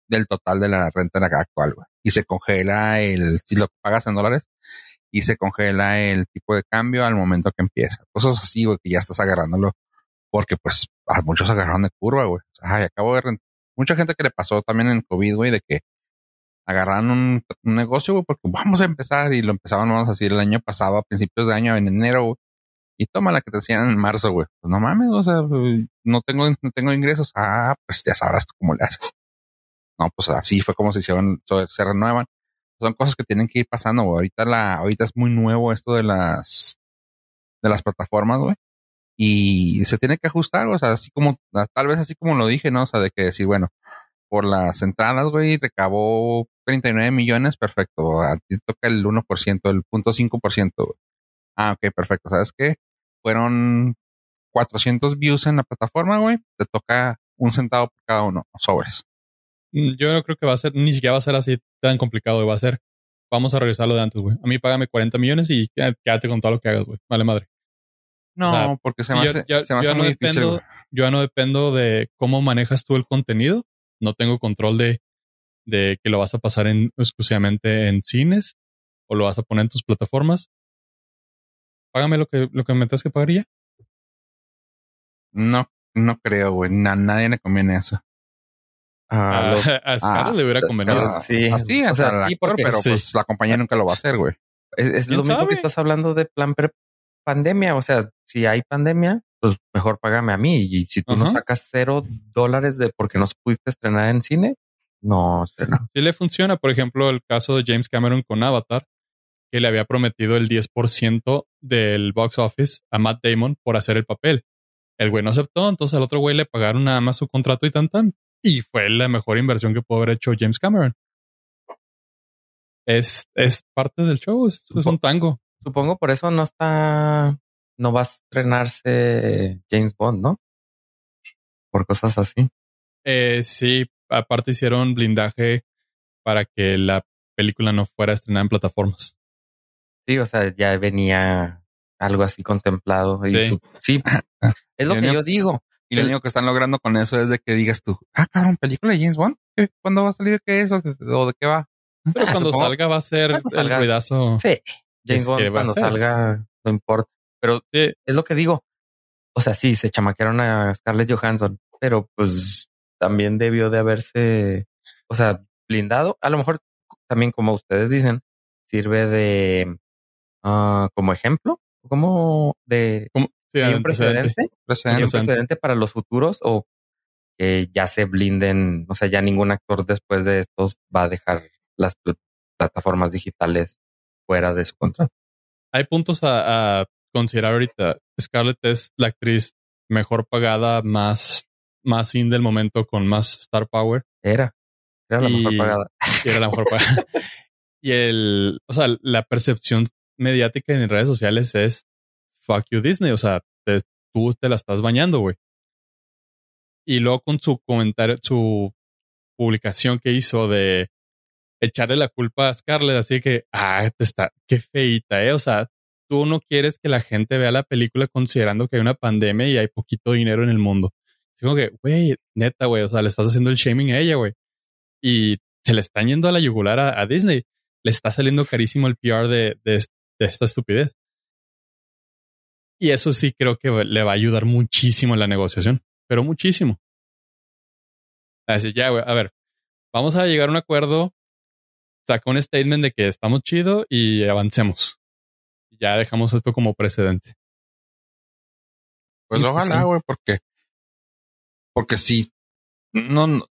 del total de la renta actual, güey. Y se congela el, si lo pagas en dólares, y se congela el tipo de cambio al momento que empieza. Cosas así, güey, que ya estás agarrándolo. Porque, pues, a muchos agarraron de curva, güey. Ay, acabo de rent- Mucha gente que le pasó también en COVID, güey, de que agarraron un, negocio, güey, porque vamos a empezar y lo empezaban, vamos a decir, el año pasado, a principios de año, en enero, güey. Y toma la que te hacían en marzo, güey. Pues no mames, o sea, no tengo, no tengo ingresos. Ah, pues ya sabrás tú cómo le haces. No, pues así fue como se hicieron, se renuevan. Son cosas que tienen que ir pasando, güey. Ahorita la, ahorita es muy nuevo esto de las, de las plataformas, güey. Y se tiene que ajustar, o sea, así como, tal vez así como lo dije, ¿no? O sea, de que decir, bueno, por las entradas, güey, recabó 39 millones, perfecto. A ti toca el 1%, el 0.5%. güey. Ah, ok, perfecto. ¿Sabes qué? Fueron 400 views en la plataforma, güey. Te toca un centavo por cada uno, sobres. Mm, Yo no creo que va a ser, ni siquiera va a ser así tan complicado, güey. Va a ser, vamos a regresar lo de antes, güey. A mí págame 40 millones y qué- quédate con todo lo que hagas, güey. Vale madre. No, O sea, porque se me hace, yo- se me yo hace no muy difícil. dependo-. Yo ya no dependo de cómo manejas tú el contenido. No tengo control de, de que lo vas a pasar en, exclusivamente en cines o lo vas a poner en tus plataformas. Págame lo que, lo que me tengas que pagar y ya. No, no creo, güey. A nadie le conviene eso. A A, los- a Scarlett ah, le hubiera convenido. ah, sí. Así, O sea, porque- pero sí. pues la compañía nunca lo va a hacer, güey. Es, es ¿Quién lo mismo sabe? que estás hablando de plan pre pandemia. O sea, si hay pandemia, pues mejor págame a mí. Y si tú no Ajá. sacas cero dólares de porque no se pudiste estrenar en cine, no estrena. Sí le funciona. Por ejemplo, el caso de James Cameron con Avatar, que le había prometido el 10% del box office a Matt Damon por hacer el papel. El güey no aceptó, entonces al otro güey le pagaron nada más su contrato y tan tan. Y fue la mejor inversión que pudo haber hecho James Cameron. Es, es parte del show, es, es un tango. Supongo por eso no está, no va a estrenarse James Bond, ¿no? Por cosas así. Eh, sí, aparte hicieron blindaje para que la película no fuera estrenada en plataformas. Sí, o sea, ya venía algo así contemplado. Y Sí. su- sí, es lo que yo digo. Y lo único que están logrando con eso es de que digas tú, ah, cabrón, película de James Bond. ¿Qué- ¿Cuándo va a salir? ¿Qué es? ¿O, de qué va? Pero Ah, cuando supongo- salga va a ser el salga. ruidazo. Sí, James Es Bond cuando salga, no importa. Pero Sí, es lo que digo. O sea, sí, se chamaquearon a Scarlett Johansson, pero pues también debió de haberse, o sea, blindado. A lo mejor también, como ustedes dicen, sirve de ah, como ejemplo, como de como, sí, hay un precedente, un Precedente. Precedente. precedente para los futuros o que ya se blinden, o sea, ya ningún actor después de estos va a dejar las pl- plataformas digitales fuera de su contrato. Hay puntos a, a considerar ahorita. Scarlett es la actriz mejor pagada, más, más in del momento, con más star power. Era, era la Y- mejor pagada. y era la mejor pagada. y el, o sea, la percepción mediática en redes sociales es fuck you Disney. O sea, te- tú te la estás bañando, güey. Y luego con su comentario, su publicación que hizo de echarle la culpa a Scarlett, así que, ah, te está, qué feita, eh. O sea, tú no quieres que la gente vea la película considerando que hay una pandemia y hay poquito dinero en el mundo. Como que, güey, neta, güey, o sea, le estás haciendo el shaming a ella, güey. Y se le están yendo a la yugular a, Disney. Le está saliendo carísimo el PR de esta estupidez. Y eso sí creo que le va a ayudar muchísimo en la negociación, pero muchísimo. Así, ya, güey, a ver, vamos a llegar a un acuerdo, saca un statement de que estamos chido y avancemos. Ya dejamos esto como precedente. Pues Y pues, ojalá, güey, porque. Porque si. No. no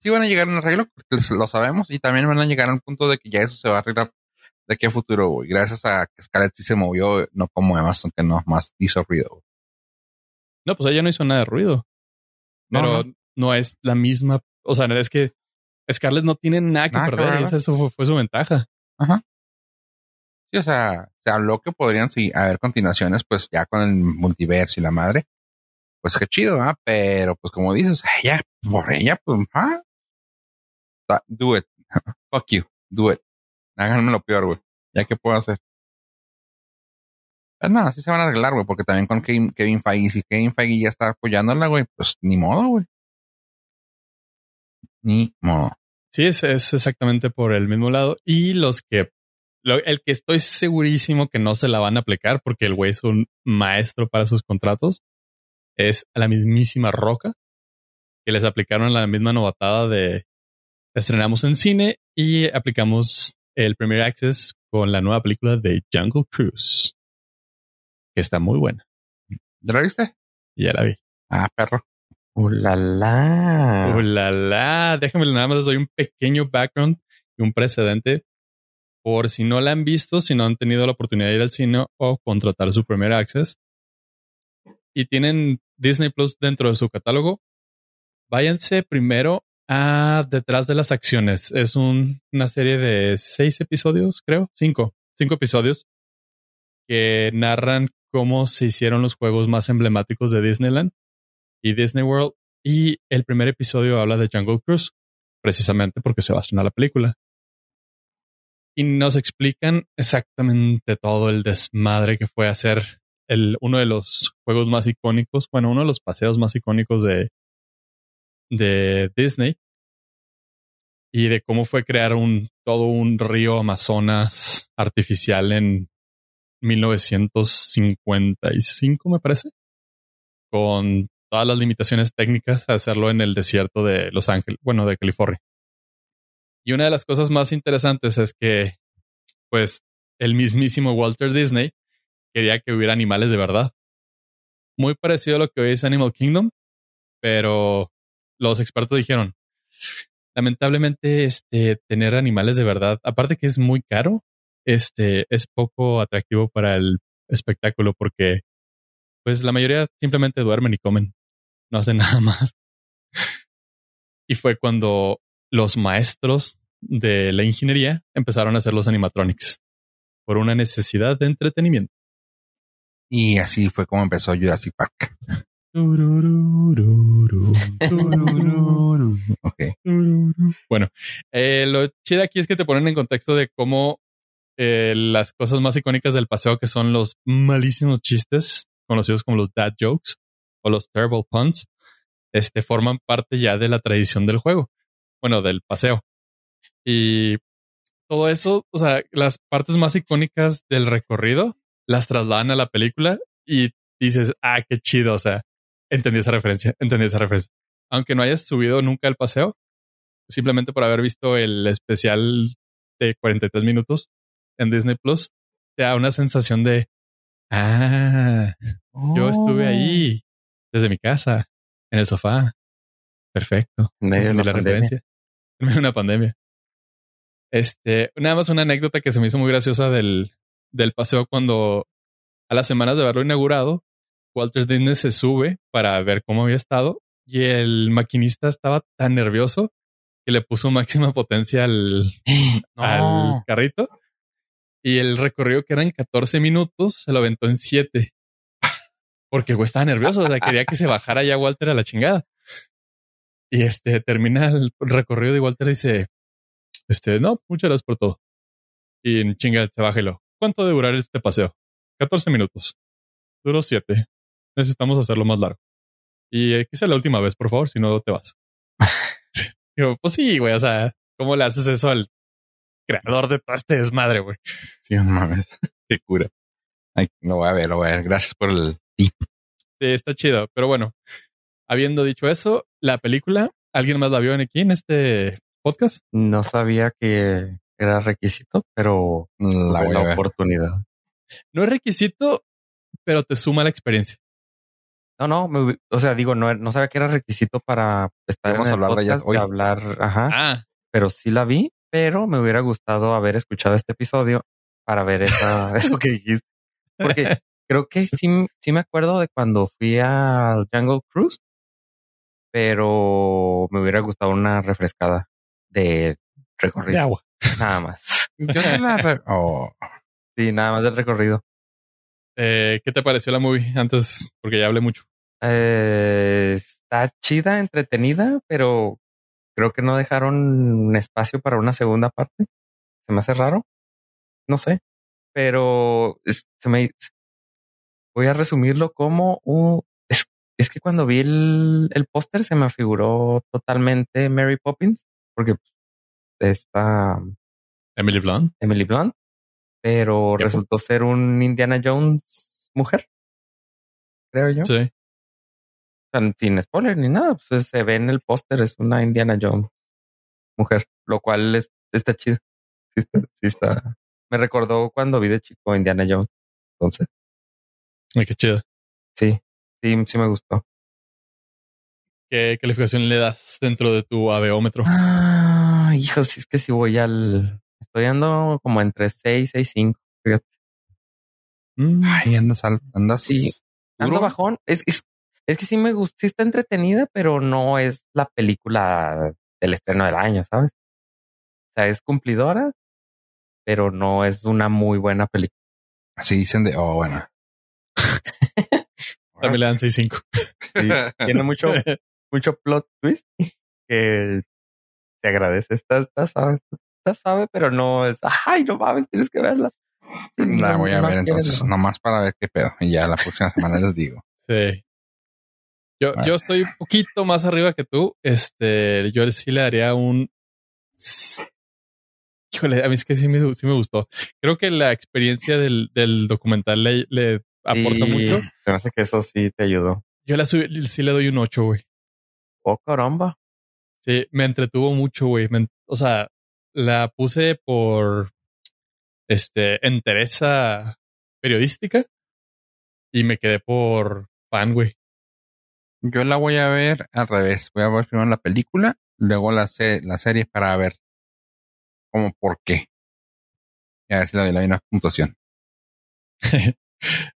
sí van a llegar a un arreglo, porque lo sabemos, y también van a llegar al punto de que ya eso se va a arreglar de aquí a futuro, güey. Gracias a que Scarlett sí se movió, no como Amazon, que no más hizo ruido. No, pues ella no hizo nada de ruido. No, Pero no. no, es la misma. O sea, es que Scarlett no tiene nada que Nada perder. y esa eso fue, fue su ventaja. Sí, o sea, se habló que podrían sí, haber continuaciones, pues ya con el multiverso y la madre. Pues qué chido, ¿ah? Pero pues como dices, ella, por ella, pues, ¿ah? Do it. Fuck you. Do it. Háganme lo peor, güey. Ya que puedo hacer. Pues no, sí se van a arreglar, güey, porque también con Kevin, Kevin Feige, si Kevin Feige ya está apoyándola, güey, pues ni modo, güey. Ni modo. Sí, es, es exactamente por el mismo lado. Y los que, el que estoy segurísimo que no se la van a aplicar porque el güey es un maestro para sus contratos, es la mismísima Roca, que les aplicaron la misma novatada de estrenamos en cine y aplicamos el Premier Access con la nueva película de Jungle Cruise, que está muy buena. ¿Ya lo viste? Ya la vi. Ah, perro. ¡Uh, la, la! ¡Uh, la, la! Déjame nada más les doy un pequeño background y un precedente por si no la han visto, si no han tenido la oportunidad de ir al cine o contratar su primer access y tienen Disney Plus dentro de su catálogo, váyanse primero a Detrás de las Acciones. Es un- una serie de seis episodios, creo, cinco, cinco episodios que narran cómo se hicieron los juegos más emblemáticos de Disneyland y Disney World. Y el primer episodio habla de Jungle Cruise, precisamente porque se va a estrenar la película. Y nos explican exactamente todo el desmadre que fue hacer el, uno de los juegos más icónicos, bueno, uno de los paseos más icónicos de, de Disney y de cómo fue crear un todo un río Amazonas artificial en 1955, me parece, con todas las limitaciones técnicas hacerlo en el desierto de Los Ángeles, bueno, de California. Y una de las cosas más interesantes es que, pues, el mismísimo Walter Disney quería que hubiera animales de verdad. Muy parecido a lo que hoy es Animal Kingdom, pero los expertos dijeron, lamentablemente, este, tener animales de verdad, aparte que es muy caro, este, es poco atractivo para el espectáculo porque, pues, la mayoría simplemente duermen y comen, no hacen nada más. Y fue cuando los maestros de la ingeniería empezaron a hacer los animatronics por una necesidad de entretenimiento. Y así fue como empezó Jurassic Park. Ok. Bueno, eh, lo chido aquí es que te ponen en contexto de cómo eh, las cosas más icónicas del paseo, que son los malísimos chistes conocidos como los dad jokes o los terrible puns, este, forman parte ya de la tradición del juego, bueno, del paseo. Y todo eso, o sea, las partes más icónicas del recorrido las trasladan a la película y dices, ah, qué chido, o sea, entendí esa referencia, entendí esa referencia. Aunque no hayas subido nunca el paseo, simplemente por haber visto el especial de 43 minutos en Disney Plus, te da una sensación de, ah, yo estuve ahí desde mi casa, en el sofá. Perfecto. En medio de la pandemia. referencia. En medio de una pandemia. Este, nada más una anécdota que se me hizo muy graciosa del, del paseo cuando a las semanas de haberlo inaugurado, Walter Disney se sube para ver cómo había estado y el maquinista estaba tan nervioso que le puso máxima potencia al, carrito y el recorrido que eran 14 minutos se lo aventó en 7 porque el güey estaba nervioso, o sea, quería que se bajara ya Walter a la chingada. Y este termina el recorrido y Walter dice, este, no, muchas gracias por todo. Y en chinga se baja y lo, ¿cuánto debe durar este paseo? 14 minutos. Duró 7. Necesitamos hacerlo más largo. Y eh, sea la última vez, por favor, si no te vas. Digo, pues sí, güey, o sea, ¿cómo le haces eso al creador de todo este desmadre, güey? Sí, no mames. Qué cura. Ay, lo voy a ver, lo voy a ver. Gracias por el tip. Sí, está chido. Pero bueno, habiendo dicho eso, la película, ¿alguien más la vio en aquí en este podcast? No sabía que era requisito, pero La oportunidad. No es requisito, pero te suma la experiencia. No, no, me o sea, digo, no, no sabía que era requisito para estar Vamos en a el hablar de ella podcast, hoy. hablar, ajá, Ah, pero sí la vi, pero me hubiera gustado haber escuchado este episodio para ver esa, eso que dijiste. Porque creo que sí, sí me acuerdo de cuando fui al Jungle Cruise, pero me hubiera gustado una refrescada de de recorrido, agua. nada más. Yo sí la oh, Sí, nada más del recorrido. Eh, ¿Qué te pareció la movie antes? Porque ya hablé mucho. Eh, está chida, entretenida, pero creo que no dejaron un espacio para una segunda parte. Se me hace raro. No sé, pero es- se me voy a resumirlo como un es, es que cuando vi el, el póster se me figuró totalmente Mary Poppins, porque está Emily Blunt. Emily Blunt, pero Yep. resultó ser un Indiana Jones mujer, creo yo. Sí. Sin spoiler ni nada, pues se ve en el póster, es una Indiana Jones mujer, lo cual es, está chido. Sí está, sí está. Me recordó cuando vi de chico Indiana Jones. Entonces, Ay, qué chido. sí, sí, sí me gustó. ¿Qué calificación le das dentro de tu aveómetro? Ah, hijo, si es que si voy al. Estoy ando como entre 6, 6, 5. Fíjate. Mm, ay, andas, al- andas Sí. Ando duro. bajón. Es, es, es que sí me gusta, sí está entretenida, pero no es la película del estreno del año, ¿sabes? O sea, es cumplidora, pero no es una muy buena película. Así dicen de, oh, bueno. También le dan 6-5. Sí, tiene mucho, mucho plot twist que te agradece. Está, está suave, está suave, pero no es, ay, no mames, tienes que verla. Sí, La no, voy a no ver entonces, no. nomás para ver qué pedo. Y ya la próxima semana les digo. Sí. Yo, yo estoy un poquito más arriba que tú. Este, yo sí le daría un. Híjole, a mí es que sí me, sí me gustó. Creo que la experiencia del, del documental le, le aporta Sí, mucho. Se me hace que eso sí te ayudó. Yo la sub- sí le doy un 8, güey. Oh, caramba. Sí, me entretuvo mucho, güey. O sea, la puse por este entereza periodística y me quedé por fan, güey. Yo la voy a ver al revés. Voy a ver primero la película, luego la, se- la serie para ver como por qué. Y a ver si le doy la misma puntuación.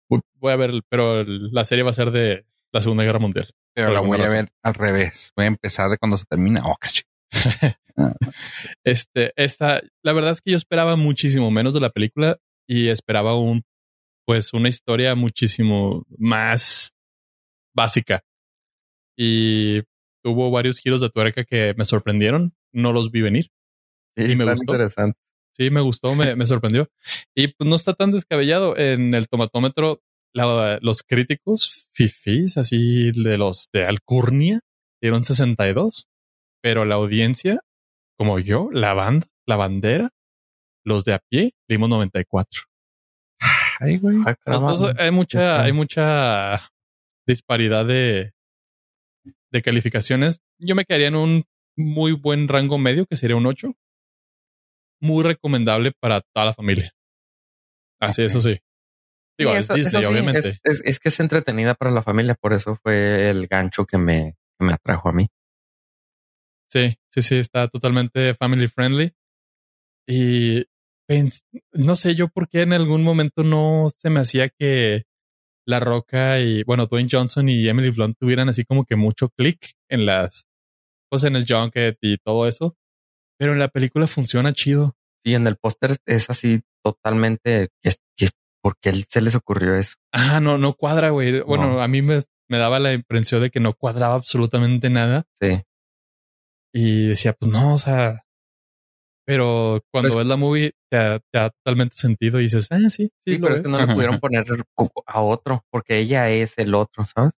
Voy- a ver, pero la serie va a ser de la Segunda Guerra Mundial. Pero la voy a ver al revés. Voy a empezar de cuando se termina. Oh, caché. Este, esta, la verdad es que yo esperaba muchísimo menos de la película y esperaba un, pues, una historia muchísimo más básica. Y tuvo varios giros de tuerca que me sorprendieron. No los vi venir. Sí, Y me gustó. interesante. Sí, me gustó, me, me sorprendió. Y pues no está tan descabellado. En el tomatómetro, la- los críticos fifís, así de los de Alcurnia, dieron 62. Pero la audiencia, como yo, la banda, la bandera, los de a pie, dimos 94. Ay, güey. Ah. Entonces, hay mucha, hay mucha disparidad de, de calificaciones. Yo me quedaría en un muy buen rango medio, que sería un 8. Muy recomendable para toda la familia. Así, eso sí. Digo, Sí, es Disney, eso sí, obviamente. Es, es- es que es entretenida para la familia, por eso fue el gancho que me, que me atrajo a mí. Sí, sí, sí, está totalmente family friendly. Y no sé yo por qué en algún momento no se me hacía que La Roca y, bueno, Dwayne Johnson y Emily Blunt tuvieran así como que mucho click en las, pues en el junket y todo eso. Pero en la película funciona chido. Sí, en el póster es así totalmente ¿por qué se les ocurrió eso? Ah, no, no cuadra, güey. Bueno, No. a mí me, me daba la impresión de que no cuadraba absolutamente nada. Sí. Y decía, pues no, o sea. Pero cuando Pues- ves la movie, te, da- te da totalmente sentido y dices, ah, sí, sí, Sí, lo pero es veo". que no le pudieron poner a otro, porque ella es el otro, ¿sabes?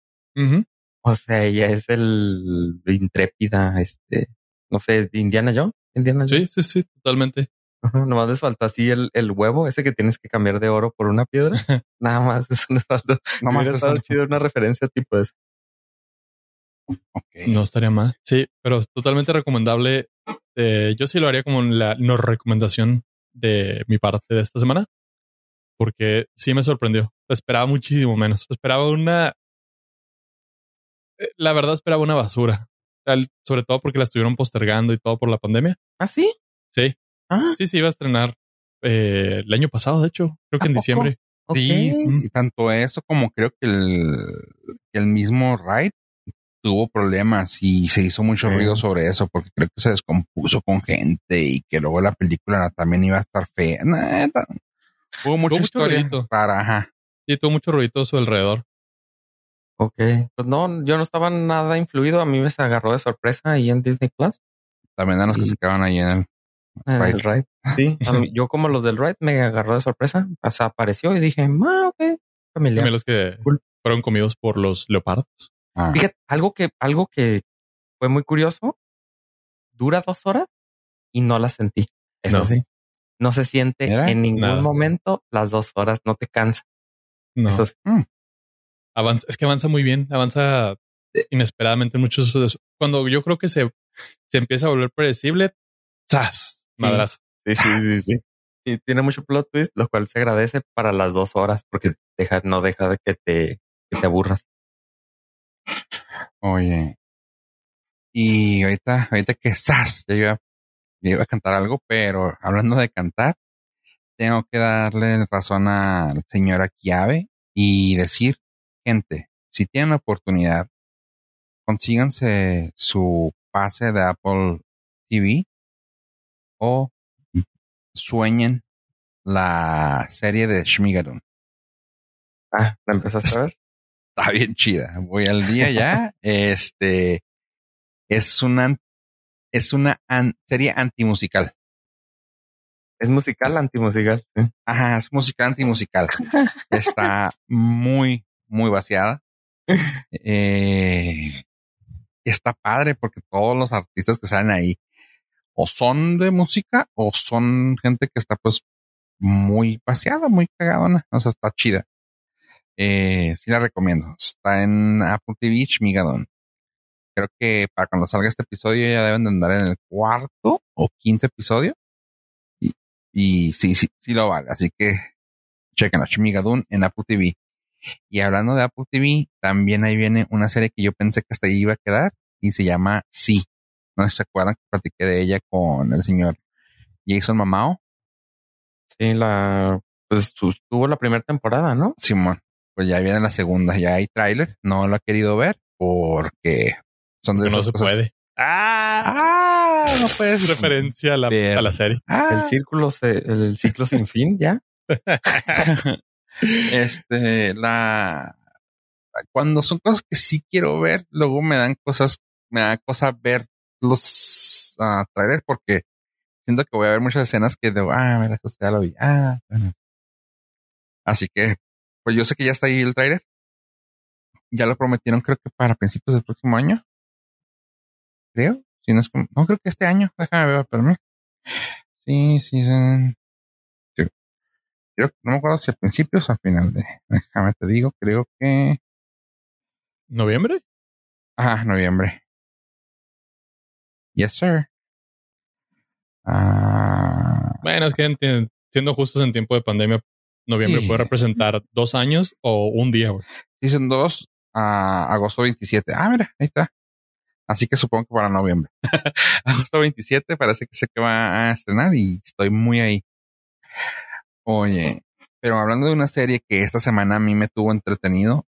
O sea, ella es el intrépida, este, no sé, Indiana Jones. Indiana Sí, Jones. sí, sí, totalmente. Ajá, nomás les faltó así el, el huevo, ese que tienes que cambiar de oro por una piedra. Nada más, eso les faltó. No Hubiera más estado chido una referencia tipo eso. Ok. No estaría mal. Sí, pero es totalmente recomendable. Eh, yo sí lo haría como la no recomendación de mi parte de esta semana, porque sí me sorprendió. Esperaba muchísimo menos. Esperaba una. eh, La verdad, esperaba una basura. Sobre todo porque la estuvieron postergando y todo por la pandemia. ¿Ah, sí? Sí, Ah, sí, sí, iba a estrenar eh, el año pasado, de hecho, creo que ¿A en poco? diciembre. Sí, ok. y tanto eso como creo que el, que el mismo Wright tuvo problemas y se hizo mucho Sí. ruido sobre eso porque creo que se descompuso con gente y que luego la película también iba a estar fea. Hubo mucha mucho historia ruidito. rara, ajá. Sí, tuvo mucho ruido a su alrededor. Ok. Pues no, yo no estaba nada influido. A mí me se agarró de sorpresa ahí en Disney Plus. También a los que se quedaban ahí en el en. El ride. Sí. mí- yo como los del ride me agarró de sorpresa. O sea, apareció y dije, ah, ok. Familiar. También los que Cool. fueron comidos por los leopardos. Ah, Fíjate, algo que, algo que fue muy curioso. Dura dos horas y no la sentí. Eso No. sí. No se siente en ningún nada. momento las dos horas. No te cansa. No, Eso sí. avanza, es que avanza muy bien, avanza inesperadamente en muchos. Cuando yo creo que se, se empieza a volver predecible, ¡zas! Sí. Madrazo. Sí, sí, sí, sí. Y tiene mucho plot twist, lo cual se agradece para las dos horas porque deja, no deja de que te, que te aburras. Oye. Y ahorita, ahorita que ¡zas! Ya iba, ya iba a cantar algo, pero hablando de cantar, tengo que darle razón al señor Akiabe y decir, gente, si tienen la oportunidad, consíganse su pase de Apple TV o sueñen la serie de Shmigadun. Ah, ¿la empezaste a ver? Está bien chida. Voy al día ya. este es una es una an- serie antimusical. Es musical, antimusical. Sí. Ajá, es música antimusical. Está muy, muy vaciada. Eh, está padre porque todos los artistas que salen ahí o son de música o son gente que está pues muy vaciada, muy cagadona. O sea, está chida. Eh, sí la recomiendo. Está en Apple TV, Migadon. Creo que para cuando salga este episodio ya deben de andar en el cuarto o quinto episodio. Y, y sí, sí, sí lo vale. Así que chequen a Shmigadun en Apple TV. Y hablando de Apple TV, también ahí viene una serie que yo pensé que hasta ahí iba a quedar y se llama Sí. No sé si se acuerdan que platiqué de ella con el señor Jason Mamao. Sí, la, pues tu- tuvo la primera temporada, ¿no? Simón, pues ya viene la segunda, ya hay tráiler, no lo he querido ver porque son de Que no esas se cosas. puede. Ah, Ah, no puedes referencia a la, Ver. a la serie. Ah, El círculo, se, el ciclo sin fin, ya. este, la cuando son cosas que sí quiero ver, luego me dan cosas, me da cosa ver los ah, trailers porque siento que voy a ver muchas escenas que digo, ah, mira, eso ya lo vi. Ah, bueno. Así que, pues yo sé que ya está ahí el trailer. Ya lo prometieron, creo que para principios del próximo año. Creo. Si no es como, no creo que este año. Déjame ver, espérame. Sí, sí, sí. sí. Creo, no me acuerdo si a principios o al final de. Déjame te digo, creo que. ¿Noviembre? Ah, noviembre. Yes, sir. Ah, Bueno, es que siendo justos en tiempo de pandemia, noviembre Sí. puede representar dos años o un día, güey. Season 2 a agosto 27. Ah, mira, ahí está. Así que supongo que para noviembre. agosto 27 parece que sé que va a estrenar y estoy muy ahí. Oye, pero hablando de una serie que esta semana a mí me tuvo entretenido,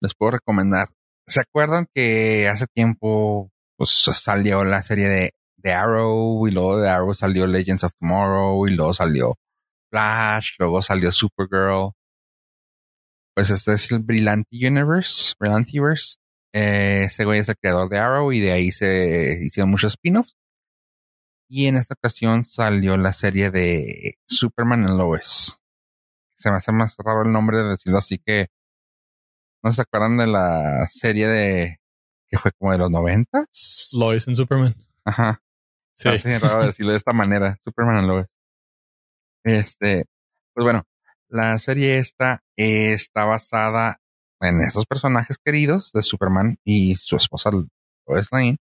les puedo recomendar. ¿Se acuerdan que hace tiempo pues, salió la serie de, de Arrow y luego de Arrow salió Legends of Tomorrow y luego salió Flash, luego salió Supergirl? Pues este es el Brillanti Universe, Brillantiverse. Eh, ese güey es el creador de Arrow y de ahí se hicieron muchos spin-offs. Y en esta ocasión salió la serie de Superman and Lois. Se me hace más raro el nombre de decirlo así que no se acuerdan de la serie de que fue como de los noventas. Lois en Superman. Ajá. Sí. Hace raro decirlo de esta manera. Superman and Lois. Este, pues bueno, la serie esta está basada, en esos personajes queridos de Superman y su esposa Lois Lane.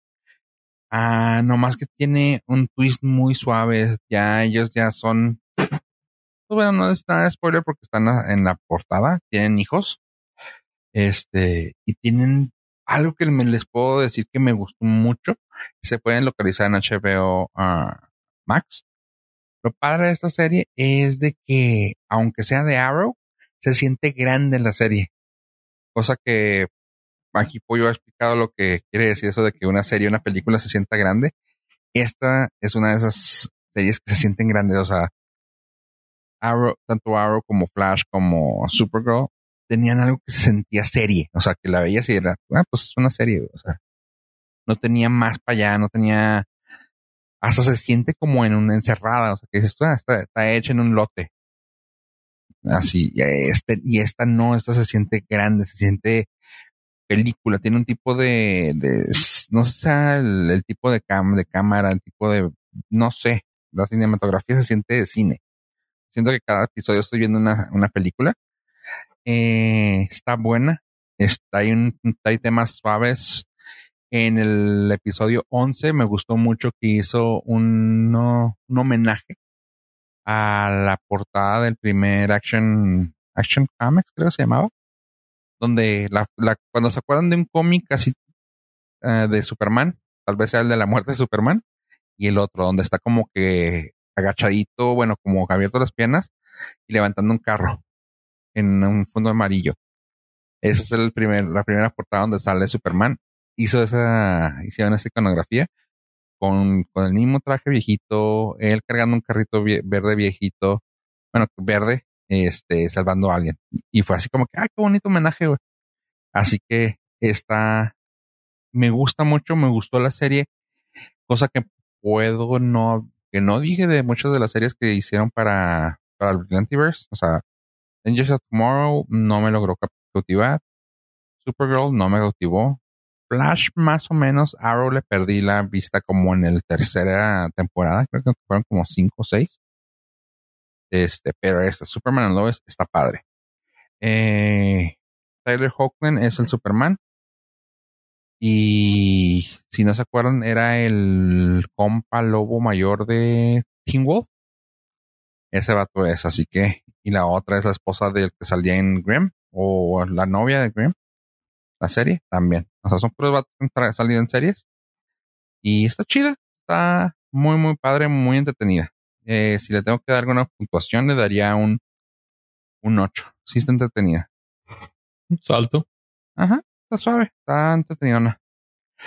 Ah, nomás que tiene un twist muy suave. Ya ellos ya son. Pues bueno, no es spoiler porque están en la portada. Tienen hijos. Este, y tienen algo que les puedo decir que me gustó mucho. Se pueden localizar en HBO ah, Max. Lo padre de esta serie es de que, aunque sea de Arrow, se siente grande la serie. Cosa que aquí Pollo ha explicado lo que quiere decir eso de que una serie, una película se sienta grande. Esta es una de esas series que se sienten grandes. O sea, Arrow, tanto Arrow como Flash como Supergirl tenían algo que se sentía serie. O sea, que la veías y era, ah, pues es una serie. O sea, no tenía más para allá, no tenía hasta se siente como en una encerrada, o sea, que dices, ah, está, está hecha en un lote. Así, este, y esta no, esta se siente grande, se siente película, tiene un tipo de, no sé sea el, tipo de, cam, de cámara, el tipo de, no sé, la cinematografía se siente de cine. Siento que cada episodio estoy viendo una, una película. Eh, está buena, está, hay, hay temas suaves, en el episodio 11 me gustó mucho que hizo un, homenaje a la portada del primer Action, Action Comics, creo que se llamaba, donde la, la cuando se acuerdan de un cómic así uh, de Superman, tal vez sea el de la muerte de Superman, y el otro, donde está como que agachadito, bueno, como abierto las piernas y levantando un carro en un fondo amarillo. Esa es el primer, la primera portada donde sale Superman hizo esa, hicieron esa iconografía con, con el mismo traje viejito, él cargando un carrito verde viejito, bueno, verde, este, salvando a alguien. Y fue así como que, ah, qué bonito homenaje. Así que está, me gusta mucho, me gustó la serie, cosa que puedo no, que no dije de muchas de las series que hicieron para, para el Brillantiverse, o sea, Angels of Tomorrow no me logró cautivar, Supergirl no me cautivó, Flash más o menos, Arrow le perdí la vista como en el tercera temporada, creo que fueron como cinco o seis. Este, pero este Superman and Lois está padre. Eh, Tyler Hoechlin es el Superman. Y si no se acuerdan, era el compa lobo mayor de Teen Wolf. Ese vato es, así que. Y la otra es la esposa del que salía en Grimm, o la novia de Grimm la serie también. O sea, son pruebas que han salido en series. Y está chida. Está muy, muy padre, muy entretenida. Eh, si le tengo que dar alguna puntuación, le daría un, un 8. Sí está entretenida. Salto. Ajá, está suave, está entretenida.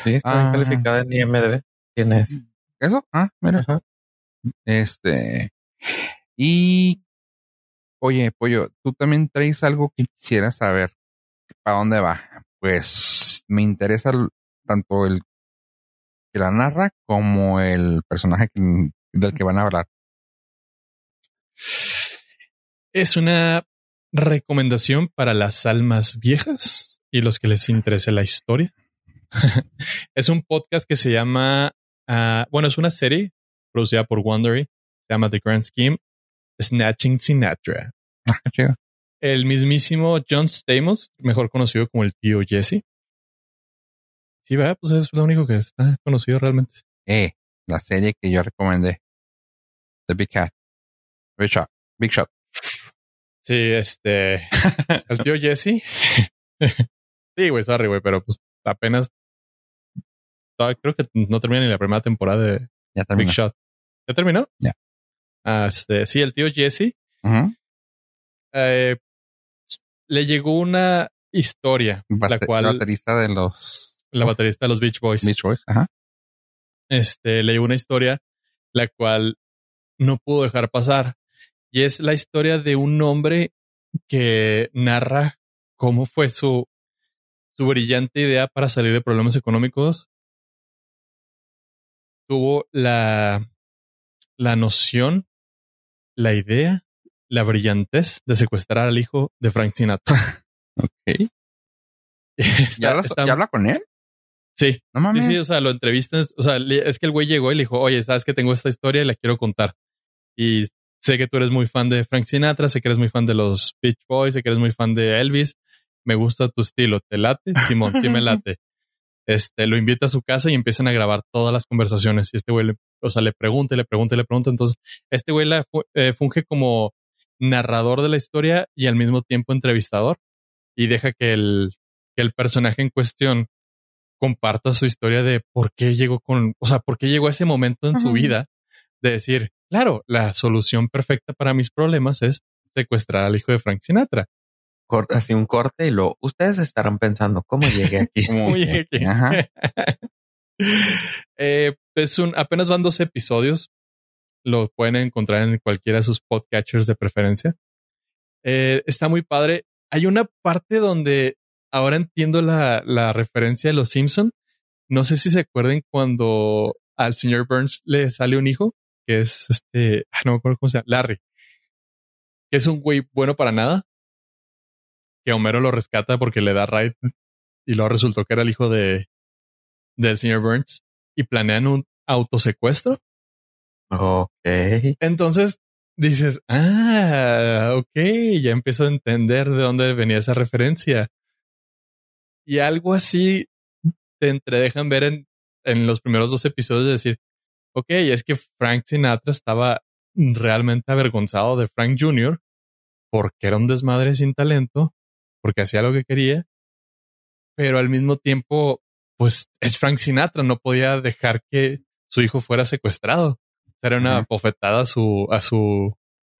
Sí, está bien ah. calificada en IMDB. ¿Quién es? ¿Eso? Ah, mira. Este. Y. Oye, Pollo, tú también traes algo que quisieras saber. ¿Para dónde va? Pues me interesa tanto el que la narra como el personaje del que van a hablar. Es una recomendación para las almas viejas y los que les interese la historia. es un podcast que se llama, ah, bueno, es una serie producida por Wondery, se llama The Grand Scheme, Snatching Sinatra. Ah, el mismísimo John Stamos, mejor conocido como el tío Jesse. Sí, va, pues es lo único que está conocido realmente. Eh, la serie que yo recomendé. The Big Cat. Big Shot. Big Shot. Sí, este. el tío Jesse. sí, güey, sorry, güey, pero pues apenas. Creo que no termina ni la primera temporada de Big Shot. ¿Ya terminó? Ya. Ah, este, sí, el tío Jesse. eh, le llegó una historia, la cual... La baterista de los... La baterista de los Beach Boys. Beach Boys, ajá. Este, le llegó una historia la cual no pudo dejar pasar. Y es la historia de un hombre que narra cómo fue su, su brillante idea para salir de problemas económicos. Tuvo la, la noción, la idea la brillantez de secuestrar al hijo de Frank Sinatra. ok. ¿Ya, habla con él? Sí. Sí, sí, o sea, lo entrevistas. O sea, es que el güey llegó y le dijo, oye, sabes que tengo esta historia y la quiero contar. Y sé que tú eres muy fan de Frank Sinatra, sé que eres muy fan de los Beach Boys, sé que eres muy fan de Elvis. me gusta tu estilo, ¿te late? Simón, sí me late. Este, lo invita a su casa y empiezan a grabar todas las conversaciones. Y este güey, le, o sea, le pregunta, le pregunta, le pregunta. Entonces, este güey la, eh, funge como narrador de la historia y al mismo tiempo entrevistador y deja que el, que el personaje en cuestión comparta su historia de por qué llegó con, o sea, por qué llegó a ese momento en su vida de decir, claro, la solución perfecta para mis problemas es secuestrar al hijo de Frank Sinatra. así un corte y lo, ustedes estarán pensando, ¿cómo llegué aquí? ¿Cómo llegué aquí? eh, es un, apenas van dos episodios. Lo pueden encontrar en cualquiera de sus podcatchers de preferencia. Eh, está muy padre. Hay una parte donde ahora entiendo la, la referencia de los Simpson. No sé si se acuerden cuando al señor Burns le sale un hijo, que es este, ah, no me acuerdo cómo se llama, Larry, que es un güey bueno para nada, que Homero lo rescata porque le da right y luego resultó que era el hijo de del señor Burns y planean un autosecuestro. Ok. Entonces dices, ah, ok, ya empiezo a entender de dónde venía esa referencia. Y algo así te entredejan ver en, los primeros dos episodios de decir, ok, es que Frank Sinatra estaba realmente avergonzado de Frank Jr. porque era un desmadre sin talento, porque hacía lo que quería, pero al mismo tiempo, pues es Frank Sinatra, no podía dejar que su hijo fuera secuestrado. Era una bofetada a su, a su,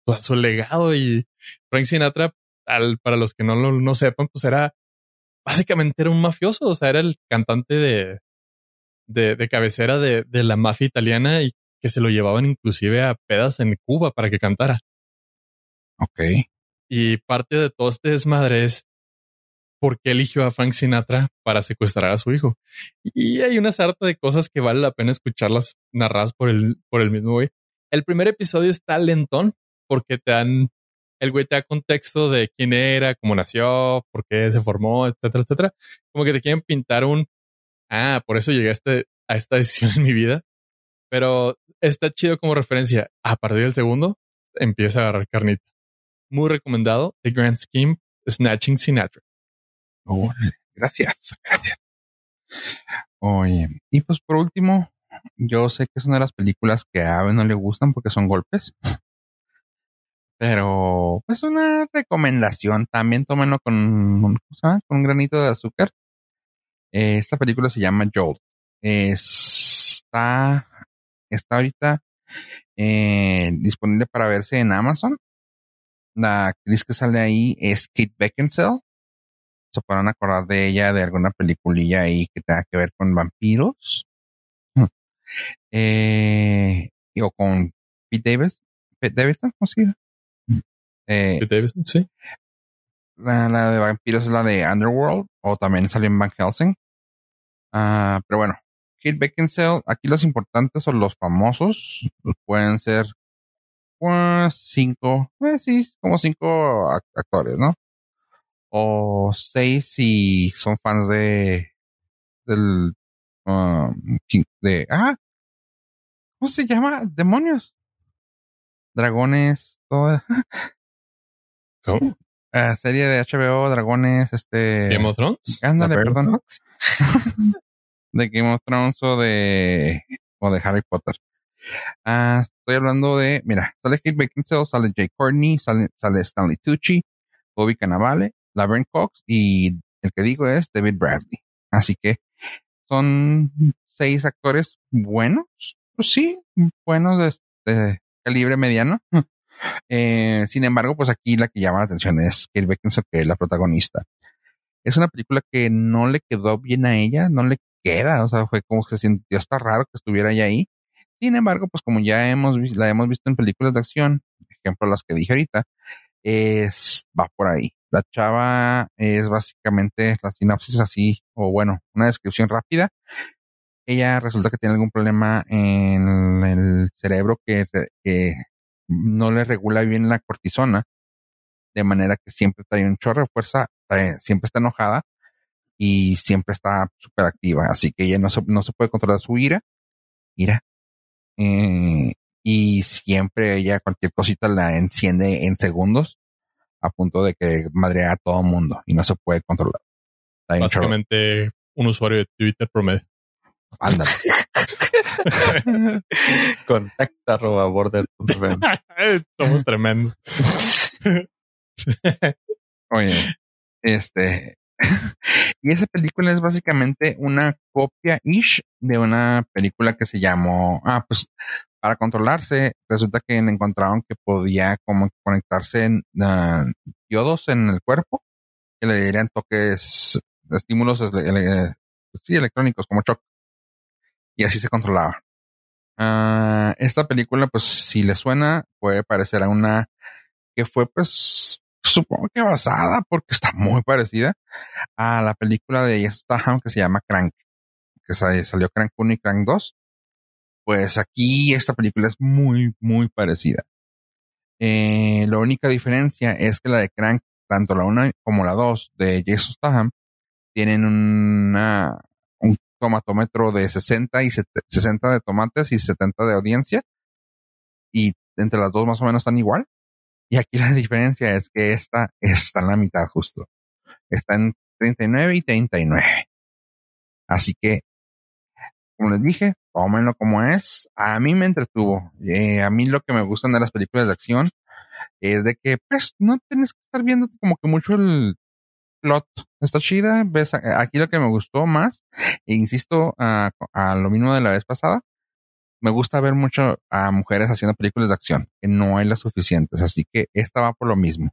a su legado y Frank Sinatra, al, para los que no lo no sepan, pues era básicamente era un mafioso, o sea, era el cantante de, de, de cabecera de, de, la mafia italiana y que se lo llevaban inclusive a pedas en Cuba para que cantara. Ok. Y parte de todo este desmadre es por qué eligió a Frank Sinatra para secuestrar a su hijo. Y hay una sarta de cosas que vale la pena escucharlas narradas por el, por el mismo güey. El primer episodio está lentón porque te dan, el güey te da contexto de quién era, cómo nació, por qué se formó, etcétera, etcétera. Como que te quieren pintar un, ah, por eso llegué a, este, a esta decisión en mi vida. Pero está chido como referencia. A partir del segundo, empieza a agarrar carnita. Muy recomendado. The Grand Scheme, Snatching Sinatra. Gracias, gracias. Oye, y pues por último, yo sé que es una de las películas que a Ave no le gustan porque son golpes. Pero, pues una recomendación. También tómenlo con, con un granito de azúcar. esta película se llama Jolt. Está, está ahorita eh, disponible para verse en Amazon. La actriz que sale ahí es Kate Beckinsale se podrán acordar de ella de alguna peliculilla ahí que tenga que ver con vampiros. Hmm. Eh, o con Pete Davis. Pete Davidson, ¿cómo se llama? Eh, Pete Davidson, sí. La, de vampiros es la de Underworld, o también salió en Van Helsing. Ah, pero bueno, Kate Beckinsale, aquí los importantes son los famosos, pueden ser pues, cinco, pues sí, como cinco actores, ¿no? O seis si son fans de del um, de ah ¿cómo se llama? demonios. Dragones toda. ¿Cómo? Uh, serie de HBO dragones este Game of Thrones. Ándale perdón. De Game of Thrones o de o de Harry Potter. Ah estoy hablando de mira sale Kate Beckinsale sale Jay Courtney sale, sale Stanley Tucci Bobby Cannavale Laverne Cox y el que digo es David Bradley. Así que son seis actores buenos, pues sí, buenos de, calibre mediano. Eh, sin embargo, pues aquí la que llama la atención es Kate Beckinsale, que es la protagonista. Es una película que no le quedó bien a ella, no le queda, o sea, fue como que se sintió hasta raro que estuviera ella ahí. Sin embargo, pues como ya hemos la hemos visto en películas de acción, ejemplo las que dije ahorita, es, va por ahí. La chava es básicamente la sinopsis así, o bueno, una descripción rápida. Ella resulta que tiene algún problema en el cerebro que, no le regula bien la cortisona, de manera que siempre trae un chorro de fuerza, siempre está enojada y siempre está súper activa. Así que ella no se, no se puede controlar su ira. Ira. Eh, y siempre ella cualquier cosita la enciende en segundos a punto de que madrea a todo mundo y no se puede controlar. Está. Básicamente un usuario de Twitter promedio. Ándale. Contacta arroba border.fm. Somos tremendos. Oye, este. y esa película es básicamente una copia ish de una película que se llamó. Ah, pues para controlarse, resulta que encontraron que podía conectarse en ah, diodos en el cuerpo que le dieran toques, estímulos ele- ele- pues electrónicos como shock. Y así se controlaba. Ah, esta película, pues si le suena, puede parecer a una que fue pues supongo que basada porque está muy parecida a la película de Statham que se llama Crank, que sa- salió Crank 1 y Crank 2. Pues aquí esta película es muy, muy parecida. Eh, la única diferencia es que la de Crank, tanto la 1 como la 2 de Jason Statham, tienen una, un tomatómetro de 60 y set- 60 de tomates y 70 de audiencia. Y entre las dos más o menos están igual. Y aquí la diferencia es que esta está en la mitad justo. Está en 39 y 39. Así que, como les dije, tómenlo como es. A mí me entretuvo. Eh, a mí lo que me gustan de las películas de acción es de que, pues, no tienes que estar viendo como que mucho el plot. Está chida. Ves, aquí lo que me gustó más, e insisto, a, a lo mismo de la vez pasada, me gusta ver mucho a mujeres haciendo películas de acción, que no hay las suficientes. Así que esta va por lo mismo.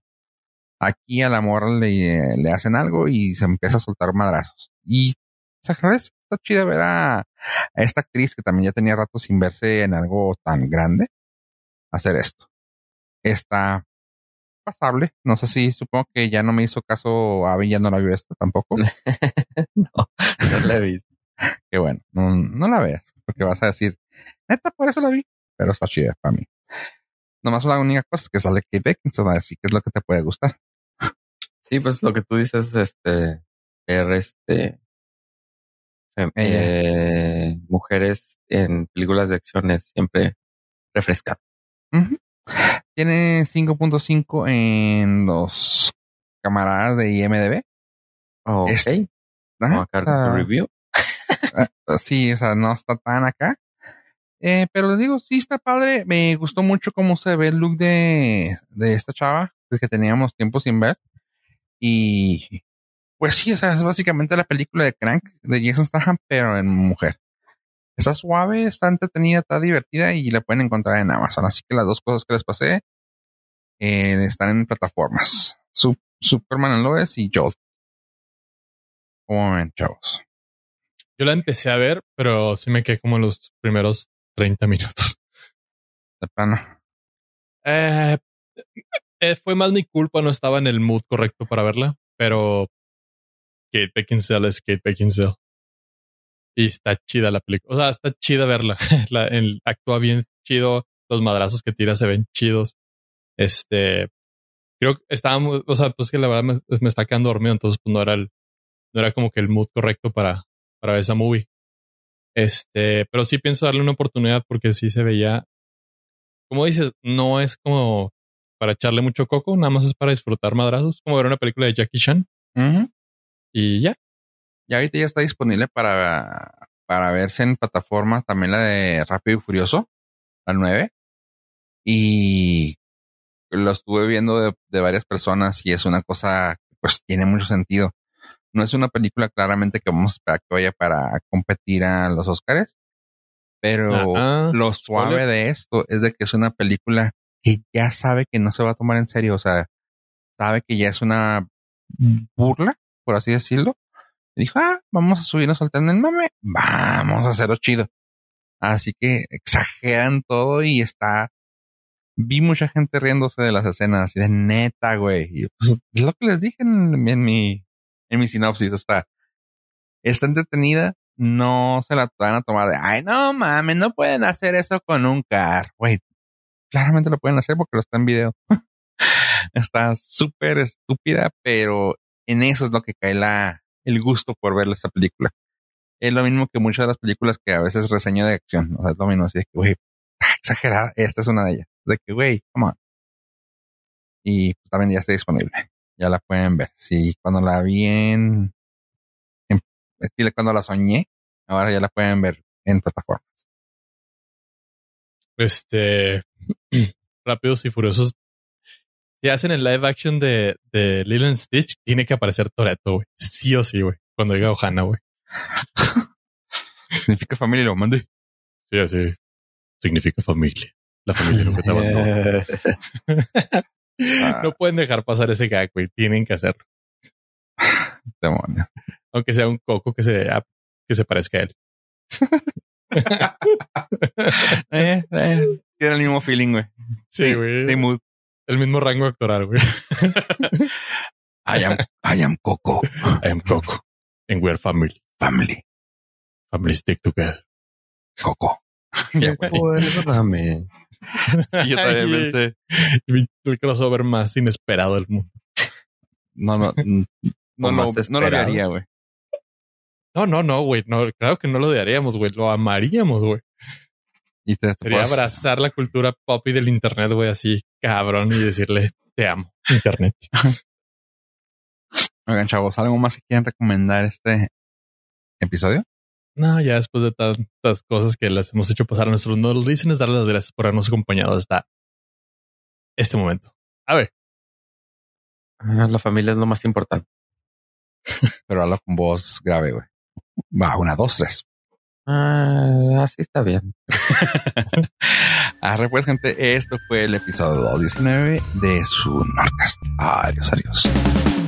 Aquí a la morra le, le hacen algo y se empieza a soltar madrazos. Y, ¿sabes? Está chida ver a, a esta actriz que también ya tenía rato sin verse en algo tan grande hacer esto. Está pasable. No sé si supongo que ya no me hizo caso Abby, ya no la vio esta tampoco. no, no la he visto. que bueno, no, no la veas, porque vas a decir, neta, por eso la vi, pero está chida para mí. Nomás la única cosa es que sale Kate Beckinsale, así que es lo que te puede gustar. Sí, pues lo que tú dices, este, ver este. Eh, mujeres en películas de acción es siempre refrescante. Ujú. Tiene 5.5 en los camaradas de IMDB. Ok, Es- vamos Ajá, a acabar con tu review. sí, o sea, no está tan acá. Eh, pero les digo, sí está padre. Me gustó mucho cómo se ve el look de, de esta chava que teníamos tiempo sin ver. Y pues sí, o sea, es básicamente la película de Crank de Jason Statham, pero en mujer. Está suave, está entretenida, está divertida y la pueden encontrar en Amazon. Así que las dos cosas que les pasé eh, están en plataformas. Su- Superman and Lois y Jolt. ¿Cómo ven, chavos? Yo la empecé a ver, pero sí me quedé como en los primeros 30 minutos. De plano. Eh, eh, fue más mi culpa, no estaba en el mood correcto para verla, pero Kate Beckinsale es Kate Beckinsale. Y está chida la película. O sea, está chida verla. actúa bien chido. Los madrazos que tira se ven chidos. Este, creo que estábamos, o sea, pues que la verdad me, está quedando dormido, entonces pues no era el, no era como que el mood correcto para, para esa movie. Este, pero sí pienso darle una oportunidad porque sí se veía, como dices, no es como para echarle mucho coco, nada más es para disfrutar madrazos, como ver una película de Jackie Chan Ujú. Y ya. Y ahorita ya está disponible para, para verse en plataforma también la de Rápido y Furioso, la 9. Y lo estuve viendo de, de varias personas y es una cosa, que, pues tiene mucho sentido. No es una película claramente que vamos a esperar que vaya para competir a los Oscars, pero lo suave de esto es de que es una película que ya sabe que no se va a tomar en serio, o sea, sabe que ya es una burla, por así decirlo. Dijo, ah, vamos a subirnos al tren del mame, vamos a hacerlo chido. Así que exageran todo y está. Vi mucha gente riéndose de las escenas, así de neta, güey. Y pues, es lo que les dije en, en mi, en mi sinopsis, está. Está entretenida, no se la van a tomar de, ay, no mames, no pueden hacer eso con un car, güey. Claramente lo pueden hacer porque lo está en video. está súper estúpida, pero en eso es lo que cae la, el gusto por ver esa película. Es lo mismo que muchas de las películas que a veces reseño de acción. O sea, es lo mismo así de que, güey, exagerada. Esta es una de ellas. De que, güey, come on. y pues, también ya está disponible. Ya la pueden ver. Sí, cuando la vi en, en cuando la soñé, ahora ya la pueden ver en plataformas. Este Rápidos y Furiosos. Si hacen el live action de, de Lilo and Stitch, tiene que aparecer Toreto, güey. Sí o sí, güey. Cuando diga Ohana, güey. Significa familia, lo mandé. Sí, así. Significa familia. La familia lo que te abandona. no pueden dejar pasar ese gag, güey. Tienen que hacerlo. Demonios. Aunque sea un coco que se, que se parezca a él. eh, eh, tiene el mismo feeling, güey. Sí, güey. Sí, mood. El mismo rango actoral, güey. I am, I am Coco. I am Coco. And we're family. Family. Family stick together. Coco. Recuérdame. yo también pensé. El crossover más inesperado del mundo. No, no, no, lo, no lo haría, güey. No, no, no, güey. No, claro que no lo odiaríamos, güey. Lo amaríamos, güey. Y te Sería abrazar la cultura pop y del internet, güey, así cabrón y decirle te amo, internet. Oigan, chavos, ¿algo más que quieran recomendar este episodio? No, ya después de tantas cosas que les hemos hecho pasar a nuestros no lo dicen es darles las gracias por habernos acompañado hasta este momento. A ver, Ah, La familia es lo más importante. Pero hablo con voz grave, güey. Va, una, dos, tres. Ah, así está bien. Arre, pues, gente, esto fue el episodio 219 de su Nordcast. Adiós, adiós.